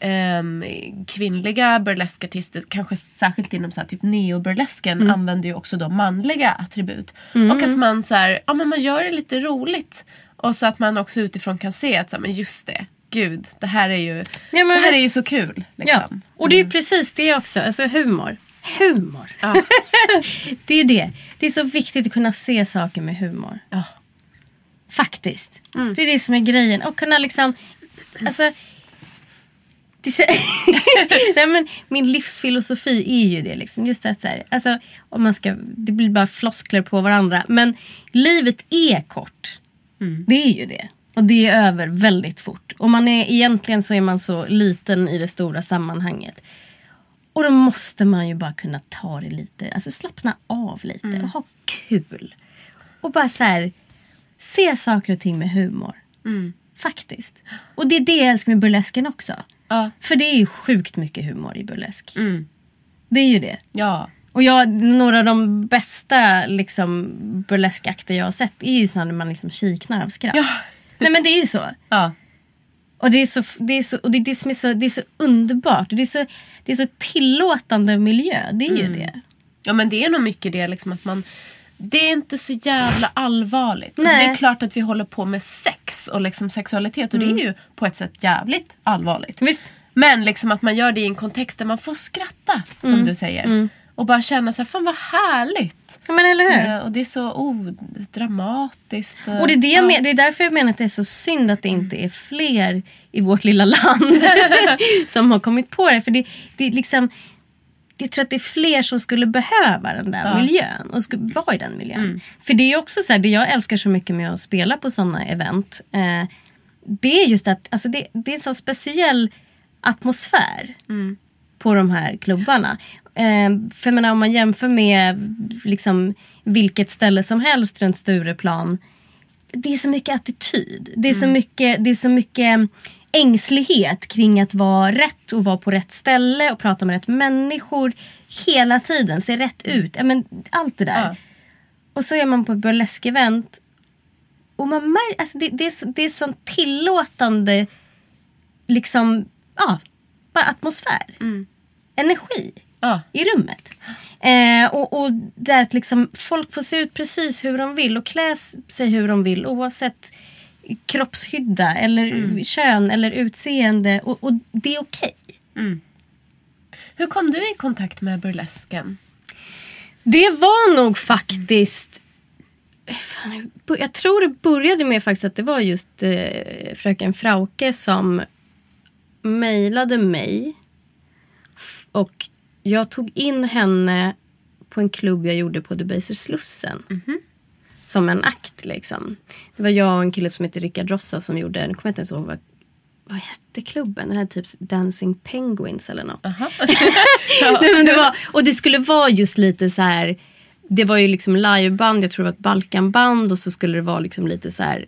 ehm, kvinnliga burleskartister, kanske särskilt inom så här, typ neoburlesken, Mm. använder ju också då manliga attribut. Och att man så här, ja men man gör det lite roligt. Och så att man också utifrån kan se att så här, men just det, gud, det här är ju, men det här är ju så kul. Ja, Liksom. och det är precis det också. Alltså humor. Humor. det är det. Det är så viktigt att kunna se saker med humor. Ja. Faktiskt. Det är det som är grejen. Och kunna liksom... Alltså... Det nej, men min livsfilosofi är ju det. Liksom. Just så här, alltså, om man ska, det blir bara floskler på varandra. Men livet är kort. Det är ju det. Och det är över väldigt fort. Och man är, egentligen så är man så liten i det stora sammanhanget. Och då måste man ju bara kunna ta det lite, alltså slappna av lite och ha kul. Och bara så här, se saker och ting med humor. Faktiskt. Och det är det jag älskar med burlesken också. Ja. För det är ju sjukt mycket humor i burlesk. Det är ju det. Ja. Och jag, några av de bästa liksom, burleskakter jag har sett är ju sådana där man liksom kiknar av skratt. Ja. Nej men det är ju så. Ja. Och det är så, det är så, och det är det som är så, det är så underbart. Det är så, det är så tillåtande miljö. Det är ju det. Ja men det är nog mycket det liksom att man det är inte så jävla allvarligt. Alltså, det är klart att vi håller på med sex och liksom sexualitet och det är ju på ett sätt jävligt allvarligt. Visst. Men liksom att man gör det i en kontext där man får skratta som du säger. Och bara känna så här, fan vad härligt. Ja, men eller hur? Eh, Och det är så oh, dramatiskt. Och det är, det, jag men, det är därför jag menar att det är så synd att det inte är fler i vårt lilla land som har kommit på det. För det, det är liksom... Jag tror att det är fler som skulle behöva den där miljön och skulle vara i den miljön. För det är också så här, det jag älskar så mycket med att spela på sådana event. Eh, det är just att alltså det, det är en så speciell atmosfär på de här klubbarna. Eh, för jag menar, om man jämför med liksom, vilket ställe som helst runt Stureplan. Det är så mycket attityd. Det är, så, mycket, det är så mycket ängslighet kring att vara rätt och vara på rätt ställe och prata med rätt människor. Hela tiden, se rätt ut. Men, allt det där. Ja. Och så är man på ett burlesk-event. Och man mär, alltså det, det, är, det är sån tillåtande liksom, ja, bara atmosfär. Energi Ja. i rummet. Eh, och, och där att liksom folk får se ut precis hur de vill och klä sig hur de vill oavsett kroppshydda eller kön eller utseende. Och, och det är okej. Hur kom du i kontakt med burlesken? Det var nog faktiskt... Fan, jag tror det började med faktiskt att det var just eh, fröken Frauke som mejlade mig. Och jag tog in henne på en klubb jag gjorde på Debaser Slussen. Som en akt liksom. Det var jag och en kille som heter Rickard Rossa som gjorde, nu kommer jag inte ens ihåg vad, vad hette klubben? Den här typ Dancing Penguins eller något. Nej, men det var, och det skulle vara just lite så här. Det var ju liksom liveband, jag tror det var ett Balkanband och så skulle det vara liksom lite så här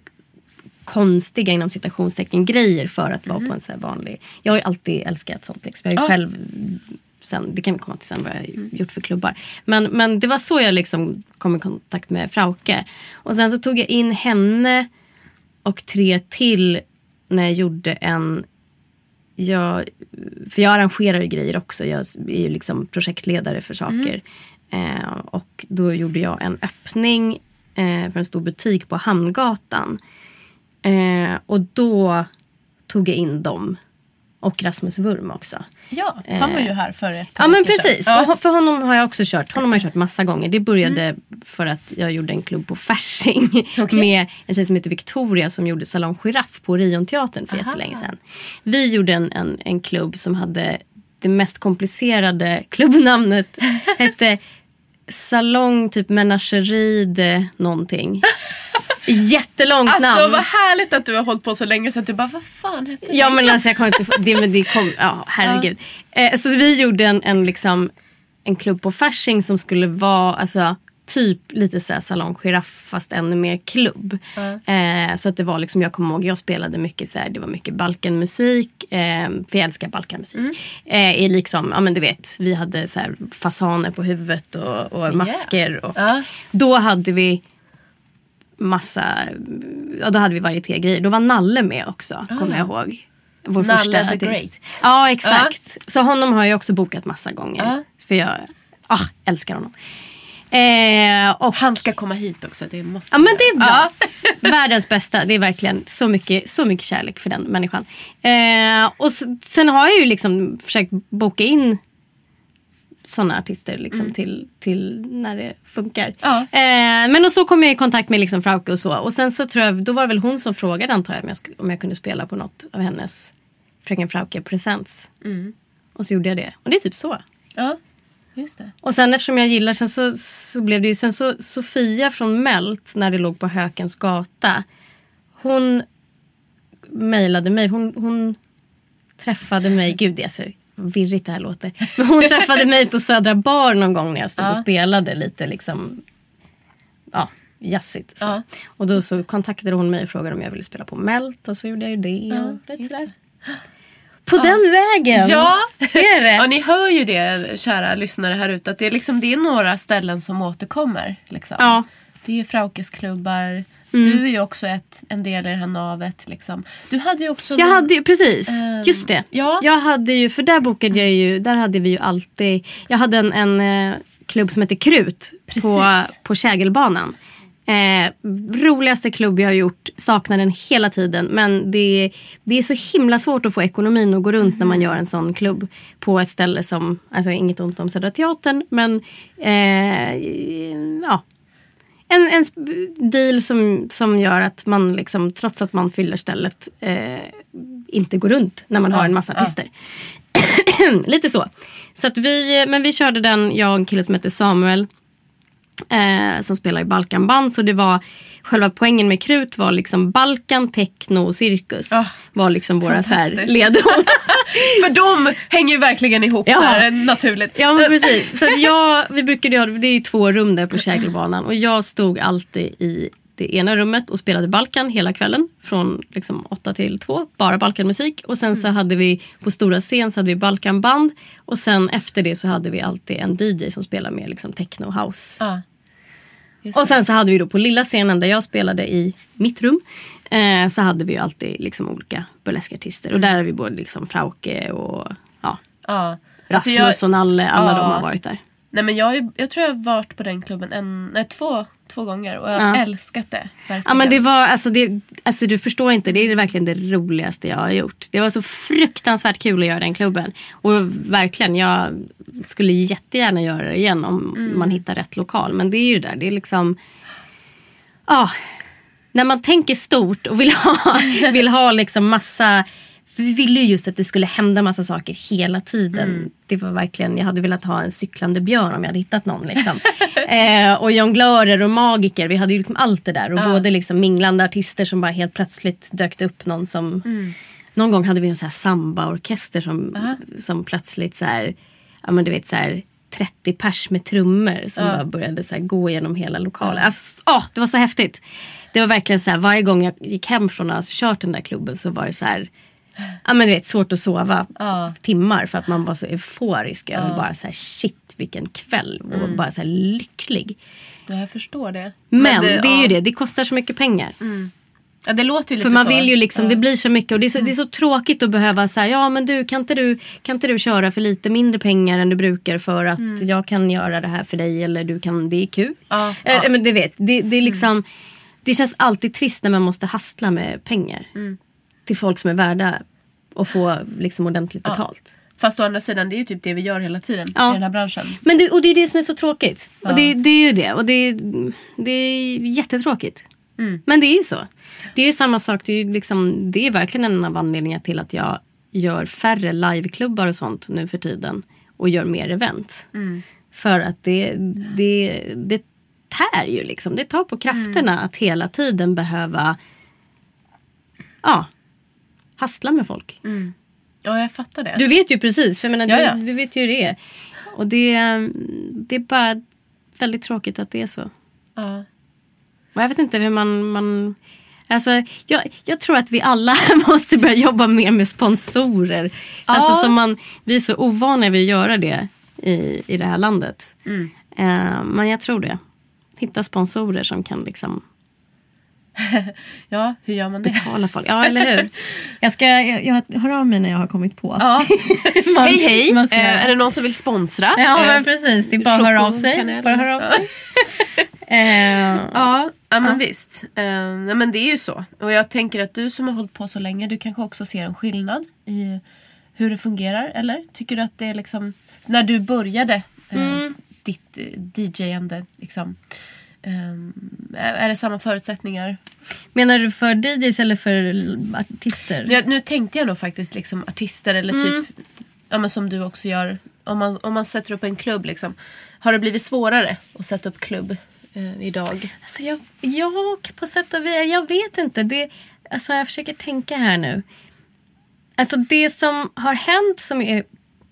konstiga inom citationstecken grejer för att vara på en så vanlig. Jag har ju alltid älskat sånt. Liksom. Jag har ju själv sen, det kan vi komma till sen vad jag har gjort för klubbar. Men, men det var så jag liksom kom i kontakt med Frauke. Och sen så tog jag in henne och tre till när jag gjorde en jag, för jag arrangerar ju grejer också. Jag är ju liksom projektledare för saker. Eh, och då gjorde jag en öppning eh, för en stor butik på Hamngatan. Eh, och då tog jag in dem. Och Rasmus Wurm också. Ja, han var ju här för ett par Ja men precis. Ja. För honom har jag också kört. Honom har jag kört massa gånger. Det började för att jag gjorde en klubb på Fasching. Med en tjej som heter Victoria som gjorde Salong Giraff på Orionteatern för jättelänge sedan. Vi gjorde en, en, en klubb som hade det mest komplicerade klubbnamnet. hette Salong typ Menagerie de någonting. Jättelångt Alltså namn. vad härligt att du har hållit på så länge så att du bara, vad fan hette det? Ja men alltså jag kommer inte det, men det kom, ja herregud. Eh, så vi gjorde en, en, liksom, en klubb på Fasching som skulle vara alltså, typ lite så här salong giraff fast ännu mer klubb. Eh, så att det var liksom, jag kommer ihåg, jag spelade mycket så här, det var mycket Balkanmusik. Eh, för jag älskar Balkanmusik. Eh, i liksom, ja men du vet, vi hade så här fasaner på huvudet och, och masker. Och, Ja. Då hade vi massa, ja då hade vi varietégrejer. Då var Nalle med också, kommer jag ihåg. Vår Nalle första the artist. Great. Ja, exakt. Så honom har jag också bokat massa gånger. Ja. För jag ah, älskar honom. Eh, och, Han ska komma hit också. Det måste ja, men det är bra. Ja. Världens bästa. Det är verkligen så mycket, så mycket kärlek för den människan. Eh, och sen har jag ju liksom försökt boka in sådana artister liksom till, till när det funkar. Ja. Eh, men och så kom jag i kontakt med liksom Frauke och så. Och sen så tror jag, då var det väl hon som frågade antar jag om jag, om jag kunde spela på något av hennes Fröken Frauke presents. Och så gjorde jag det. Och det är typ så. Ja, just det. Och sen eftersom jag gillar, sen så, så blev det ju, sen så Sofia från Melt när det låg på Hökens gata. Hon mejlade mig, hon, hon träffade mig, gud är så virrigt det här låter. Men hon träffade mig på Södra Bar någon gång när jag stod och Ja. spelade lite liksom, ja, jazzigt. Så. Ja. Och då så kontaktade hon mig och frågade om jag ville spela på Melt och så gjorde jag ju det. och just sådär. På den vägen! Ja, är det. ja, ni hör ju det kära lyssnare här ute. Att det, är liksom, det är några ställen som återkommer. Liksom. Ja. Det är ju Klubbar. Du är ju också ett, en del i det här navet. Liksom. Du hade ju också... Jag någon- hade precis, Ehm, just det. ja. Jag hade ju, för där bokade jag ju, där hade vi ju alltid, jag hade en, en eh, klubb som heter Krut på, Precis. på Kägelbanan. Eh, roligaste klubb jag har gjort, saknar den hela tiden. Men det, det är så himla svårt att få ekonomin att gå runt när man gör en sån klubb. På ett ställe som, alltså inget ont om Södra Teatern, men eh, ja, en, en deal som, som gör att man liksom, trots att man fyller stället eh, inte går runt när man har en massa artister. Lite så. Så att vi, men vi körde den, jag och en kille som heter Samuel. Eh, som spelar i Balkanband. Så det var själva poängen med Krut var liksom Balkan, techno och cirkus. Ah, var liksom våra så här ledord. För de hänger ju verkligen ihop Ja. här, naturligt. Ja men precis. Så jag, vi brukade ha, det är ju två rum där på Kägelbanan och jag stod alltid i det ena rummet och spelade Balkan hela kvällen från liksom 8 till 2, bara Balkanmusik. Och sen så hade vi på stora scen så hade vi Balkanband och sen efter det så hade vi alltid en DJ som spelade med liksom techno house. Ja. Och sen så hade vi då på lilla scenen där jag spelade i mitt rum eh, så hade vi ju alltid liksom olika burleskartister och där har vi både liksom Frauke och ja, ja. Rasmus Alltså jag, och Nalle, alla Ja. de har varit där. Nej, men jag, jag tror jag har varit på den klubben en, nej, två, två gånger och jag har Ja. älskat det. Verkligen. Ja men det var, alltså, det, alltså du förstår inte, det är verkligen det roligaste jag har gjort. Det var så fruktansvärt kul att göra den klubben. Och verkligen, jag skulle jättegärna göra det igen om Mm. man hittar rätt lokal. Men det är ju det där, det är liksom, ja. när man tänker stort och vill ha, vill ha liksom massa för vi ville ju just att det skulle hända massa saker hela tiden. Mm. Det var verkligen, jag hade velat ha en cyklande björn om jag hade hittat någon. Liksom. eh, och jonglörer och magiker. Vi hade ju liksom allt det där. Och både liksom minglande artister som bara helt plötsligt dök upp någon som... Mm. Någon gång hade vi en så här samba-orkester som, som plötsligt så här, ja men du vet så här 30 pers med trummor som bara började så gå genom hela lokalen. Alltså, åh, det var så häftigt. Det var verkligen så här, varje gång jag gick hem från att ha kört den där klubben så var det så här, ja men du vet svårt att sova Ja. timmar för att man var så euforisk över bara så här shit vilken kväll och bara så här lycklig. Ja, jag förstår det. Men, det, är ju ja. det, det kostar så mycket pengar. Ja, det låter ju lite För man så. vill ju liksom, det blir så mycket och det är så, det är så tråkigt att behöva säga ja men du kan, inte du kan inte du köra för lite mindre pengar än du brukar för att jag kan göra det här för dig eller du kan, det är kul. Ja, Eh, ja. Men du vet, det, det är liksom, det känns alltid trist när man måste hastla med pengar. Till folk som är värda att få liksom ordentligt betalt. Fast å andra sidan, det är ju typ det vi gör hela tiden Ja. i den här branschen. Men det, och det är det som är så tråkigt. Och det, det är ju det. Och det, det är jättetråkigt. Men det är ju så. Det är samma sak. Det är, liksom, det är verkligen en av anledningarna till att jag gör färre liveklubbar och sånt nu för tiden. Och gör mer event. För att det, det, det tär ju liksom. Det tar på krafterna att hela tiden behöva ja, hastla med folk. Ja, jag fattar det. Du vet ju precis, för jag menar, Ja, ja. Du, du vet ju hur det är. Och det, det är bara väldigt tråkigt att det är så. Ja. Och jag vet inte hur man... man alltså, jag, jag tror att vi alla måste börja jobba mer med sponsorer. Alltså, som man, vi är så ovana vid att göra det i, i det här landet. Mm. Eh, men jag tror det. Hitta sponsorer som kan liksom... Ja, hur gör man det? Betala folk. Ja, eller hur? Jag ska jag, jag hör av mig när jag har kommit på. Ja. Man- hej hej! ska- Eh, är det någon som vill sponsra? Ja, Eh, men precis. Det är bara att höra av sig. Bara höra av sig. Eh, Ja, ja men visst. Eh, nej, men det är ju så. Och jag tänker att du som har hållit på så länge, du kanske också ser en skillnad i hur det fungerar, eller? Tycker du att det är liksom, när du började eh, ditt eh, DJ-ande, liksom, eh, är det samma förutsättningar? Menar du för DJs eller för artister? Ja, nu tänkte jag nog faktiskt liksom artister eller typ, ja, men som du också gör, om man, om man sätter upp en klubb liksom. Har det blivit svårare att sätta upp klubb eh, idag? Alltså jag, jag på sätt och vis, jag vet inte. Det, alltså jag försöker tänka här nu. Alltså det som har hänt som är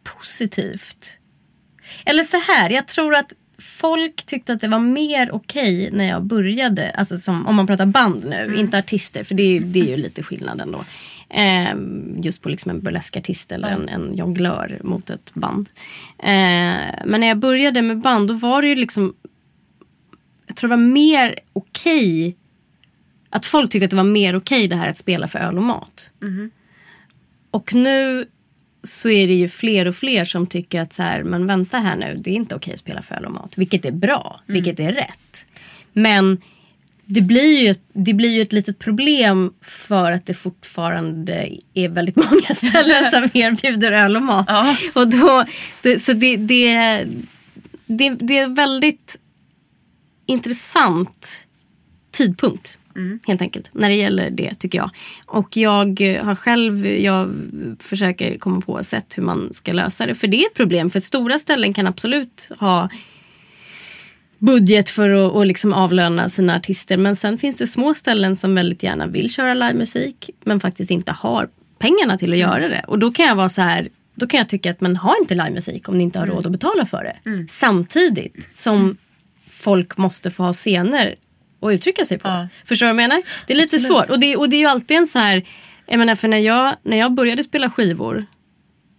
positivt. Eller så här, jag tror att folk tyckte att det var mer okej när jag började. Alltså som, om man pratar band nu, inte artister. För det är ju, det är ju lite skillnad ändå. Ehm, just på liksom en burleskartist eller en, en jonglör mot ett band. Ehm, men när jag började med band då var det ju liksom jag tror det var mer okej att folk tyckte att det var mer okej det här att spela för öl och mat. Och nu så är det ju fler och fler som tycker att så här, men vänta här nu, det är inte okej att spela för öl och mat. Vilket är bra, vilket är rätt. Men det blir, ju, det blir ju ett litet problem för att det fortfarande är väldigt många ställen som erbjuder öl och mat. Ja. Och då, det, så det, det, det, det är väldigt intressant tidpunkt. Helt enkelt. När det gäller det tycker jag. Och jag har själv, jag försöker komma på sätt hur man ska lösa det. För det är ett problem. För stora ställen kan absolut ha budget för att och liksom avlöna sina artister. Men sen finns det små ställen som väldigt gärna vill köra livemusik. Men faktiskt inte har pengarna till att göra det. Och då kan jag vara så här. Då kan jag tycka att man har inte livemusik om ni inte har råd att betala för det. Samtidigt som folk måste få ha scener att uttrycka sig på. Ja. Förstår du vad jag menar? Det är lite svårt. Och det, och det är ju alltid en så här. Jag menar för när jag, när jag började spela skivor.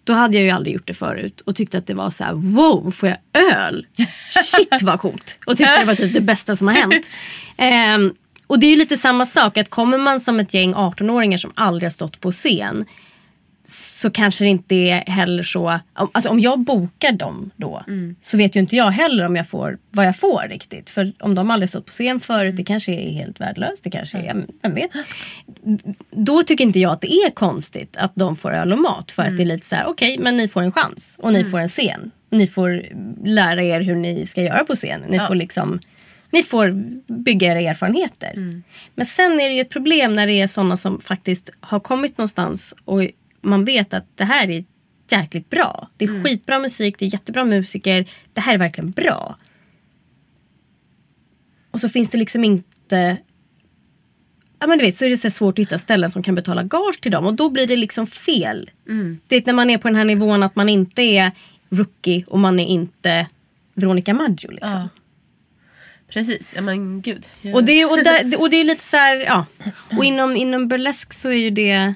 Då hade jag ju aldrig gjort det förut och tyckte att det var så här: wow, får jag öl? Shit vad coolt! Och tyckte det var typ det bästa som har hänt. Ehm, och det är ju lite samma sak, att kommer man som ett gäng 18-åringar som aldrig har stått på scen så kanske det inte är heller så, alltså om jag bokar dem då så vet ju inte jag heller om jag får vad jag får riktigt. För om de aldrig stått på scen förut, det kanske är helt värdelöst, det kanske är, vem vet. Då tycker inte jag att det är konstigt att de får öl och mat för att det är lite så här, okej men ni får en chans och ni får en scen. Ni får lära er hur ni ska göra på scen. Ni får liksom ni får bygga era erfarenheter. Men sen är det ju ett problem när det är sådana som faktiskt har kommit någonstans och man vet att det här är jäkligt bra. Det är skitbra musik, det är jättebra musiker. Det här är verkligen bra. Och så finns det liksom inte... Ja men du vet så är det så svårt att hitta ställen som kan betala gage till dem och då blir det liksom fel. Det är när man är på den här nivån att man inte är rookie och man är inte Veronica Maggio liksom. Ja. Precis, ja men gud. Och det, och, där, och det är lite så här, ja. Och inom, inom burlesk så är ju det...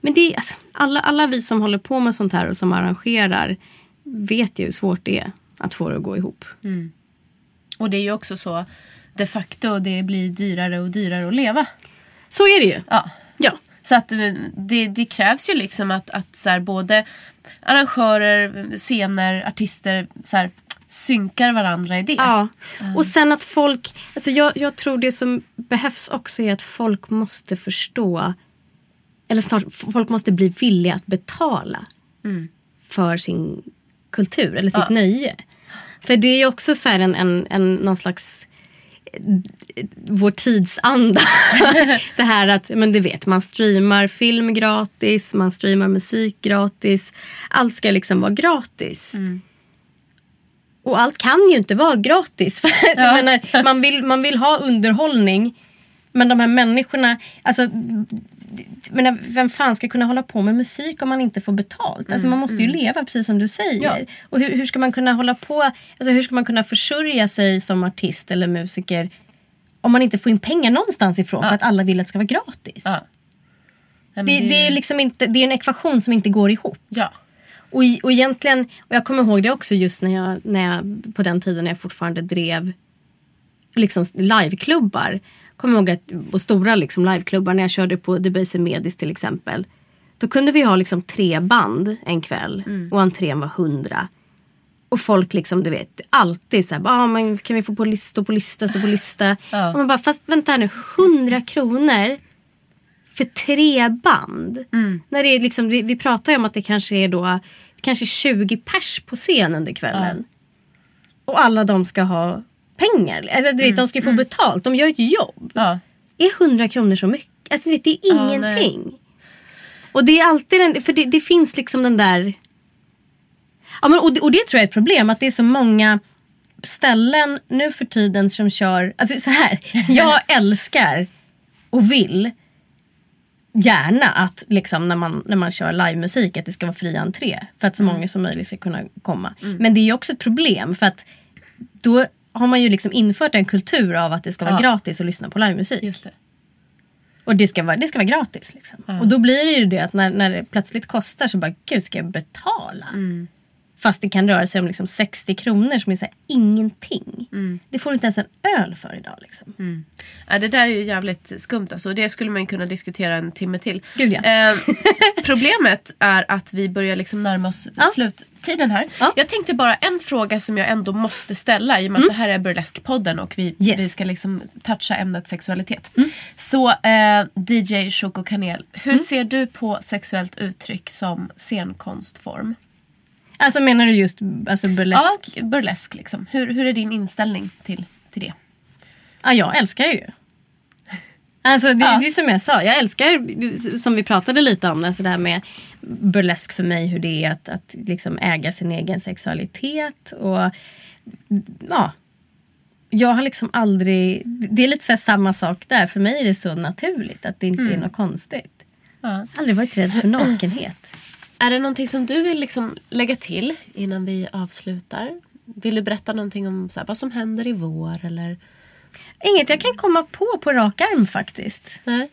Men det är, alltså, alla, alla vi som håller på med sånt här och som arrangerar vet ju hur svårt det är att få det att gå ihop. Och det är ju också så de facto det blir dyrare och dyrare att leva. Så är det ju. Ja. Ja. Så att eh, det, det krävs ju liksom att, att så här, både arrangörer, scener, artister så här, synkar varandra i det. Ja. Och sen att folk... Alltså jag, jag tror det som behövs också är att folk måste förstå... Eller snart, folk måste bli villiga att betala för sin kultur eller sitt Ja. nöje. För det är också så här en, en, en, någon slags eh, vår tidsanda. det här att, men du vet, man streamar film gratis, man streamar musik gratis. Allt ska liksom vara gratis. Och allt kan ju inte vara gratis. För Ja. menar, man, vill, man vill ha underhållning. Men de här människorna, alltså, menar, vem fan ska kunna hålla på med musik om man inte får betalt? Alltså, man måste ju leva precis som du säger. Ja. Och hur, hur ska man kunna hålla på, alltså, hur ska man kunna försörja sig som artist eller musiker om man inte får in pengar någonstans ifrån för att alla vill att det ska vara gratis? Ja. Ja, men Det, det, är liksom inte, det är en ekvation som inte går ihop. Ja. Och, och egentligen, och jag kommer ihåg det också just när jag, när jag på den tiden när jag fortfarande drev liksom liveklubbar. Kommer ihåg att på stora liksom liveklubbar när jag körde på Debaser Medis till exempel. Då kunde vi ha liksom tre band en kväll och entrén var hundra. Och folk liksom, du vet, alltid så här, ah, men kan vi få på lista, på lista, stå på lista. Och man bara, fast vänta här nu, hundra kronor för tre band. När det är liksom, vi, vi pratar ju om att det kanske är då kanske 20 pers på scen under kvällen. Och alla de ska ha pengar. Alltså, du vet, de ska ju få betalt, de gör ett jobb. Ja. Är 100 kronor så mycket? Alltså, vet, det är Ja, ingenting. och det är alltid den, för det, det finns liksom den där... Ja, men, och, det, och det tror jag är ett problem, att det är så många ställen nu för tiden som kör... Alltså så här, jag älskar och vill gärna att liksom, när, man, när man kör livemusik att det ska vara fri entré. För att så Mm. många som möjligt ska kunna komma. Men det är ju också ett problem för att då har man ju liksom infört en kultur av att det ska vara Ja. gratis att lyssna på livemusik. Just det. Och det ska vara, det ska vara gratis. Liksom. Och då blir det ju det att när, när det plötsligt kostar så bara, gud ska jag betala? Fast det kan röra sig om liksom 60 kronor som är så här, ingenting. Det får du inte ens en öl för idag. Liksom. Ja, det där är ju jävligt skumt alltså. Det skulle man kunna diskutera en timme till. Gud, ja. Eh, problemet är att vi börjar liksom närma oss Ja. sluttiden här. Ja. Jag tänkte bara en fråga som jag ändå måste ställa i och med att det här är Burlesque-podden och vi, Mm. Yes. Mm. vi ska liksom toucha ämnet sexualitet. Så eh, DJ Choco Kanel, hur Mm. ser du på sexuellt uttryck som scenkonstform? Alltså menar du just alltså burlesk? Ja, burlesk liksom. Hur, hur är din inställning till, till det? Ja, jag älskar det ju. Alltså det, Ja. det är som jag sa, jag älskar, som vi pratade lite om, alltså det här med burlesk för mig, hur det är att, att liksom äga sin egen sexualitet. Och ja, Jag har liksom aldrig, det är lite så samma sak där, för mig är det så naturligt att det inte är något konstigt. Ja. Aldrig varit rädd för nakenhet. Är det någonting som du vill liksom lägga till innan vi avslutar? Vill du berätta någonting om så här, vad som händer i vår? Eller? Inget jag kan komma på på rak arm faktiskt. Nej.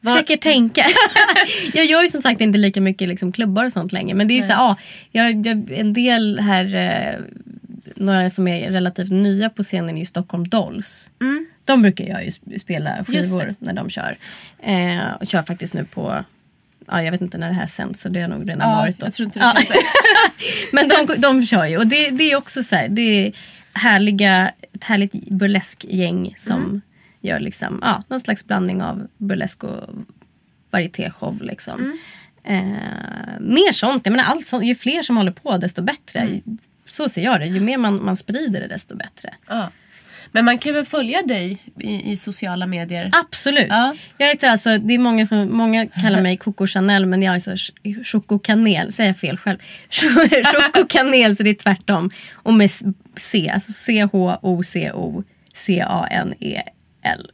Var- Försöker tänka. jag gör ju som sagt inte lika mycket liksom, klubbar och sånt längre. Men det är så här, ja, jag, jag, en del här, eh, några som är relativt nya på scenen är ju Stockholm Dolls. De brukar jag ju sp- spela skivor när de kör. Eh, och kör faktiskt nu på, ja, jag vet inte när det här sänds så det har nog redan Ja, varit då. jag tror inte du Ja. Men de, de kör ju och det, det är också så här, det är härliga, ett härligt burleskgäng som Mm. gör liksom, ja, någon slags blandning av burlesk och varietéshow. Liksom. Mm. Eh, mer sånt, jag menar, allt sånt, ju fler som håller på desto bättre. Mm. Så ser jag det, ju mer man, man sprider det desto bättre. Ja. Men man kan väl följa dig i, i sociala medier? Absolut. Ja. Jag heter alltså, det är många som många kallar mig Coco Chanel men jag är Choco Kanel, säger jag fel själv. Choco Kanel så det är tvärtom. Och med C, alltså C-H-O-C-O C-A-N-E-L.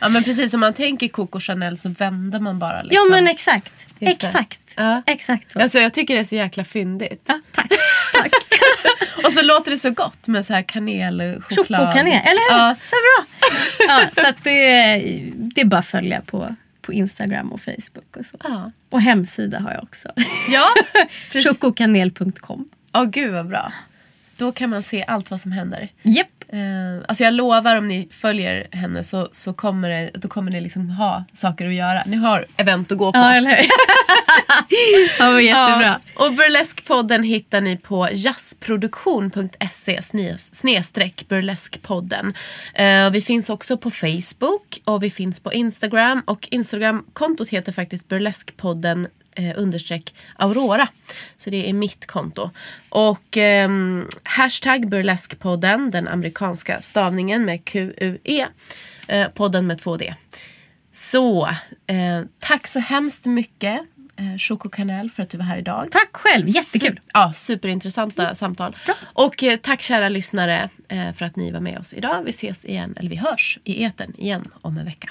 Ja men precis, om man tänker Coco Chanel så vänder man bara liksom. Ja men exakt. Exakt. Ja. Exakt så. Alltså jag tycker det är så jäkla fyndigt. Ja, tack. tack. Och så låter det så gott med så här choklad. Chokokanel, eller hur? Ja. Så bra. Ja, så att det, är- det är bara att följa på, på Instagram och Facebook och så. Ja. Och hemsida har jag också. Ja. Chokokanel.com. Åh gud vad bra. Då kan man se allt vad som händer. Japp. Eh, alltså jag lovar om ni följer henne så, så kommer, det, då kommer ni liksom ha saker att göra. Ni har event att gå på. Ja, eller hur? ja, jättebra. Ja, och Burleskpodden hittar ni på jazzproduktion.se sne- snedstreck burleskpodden. Eh, vi finns också på Facebook och vi finns på Instagram och Instagram-kontot heter faktiskt burleskpodden eh, understreck Aurora. Så det är mitt konto. Och ehm, hashtag burleskpodden, den amerikanska stavningen med Q-U-E. Eh, podden med två D. Så, eh, tack så hemskt mycket eh, Choco Kanel för att du var här idag. Tack själv, jättekul. Sup- ja, superintressanta samtal. Och eh, tack kära lyssnare eh, för att ni var med oss idag. Vi ses igen, eller vi hörs i etern igen om en vecka.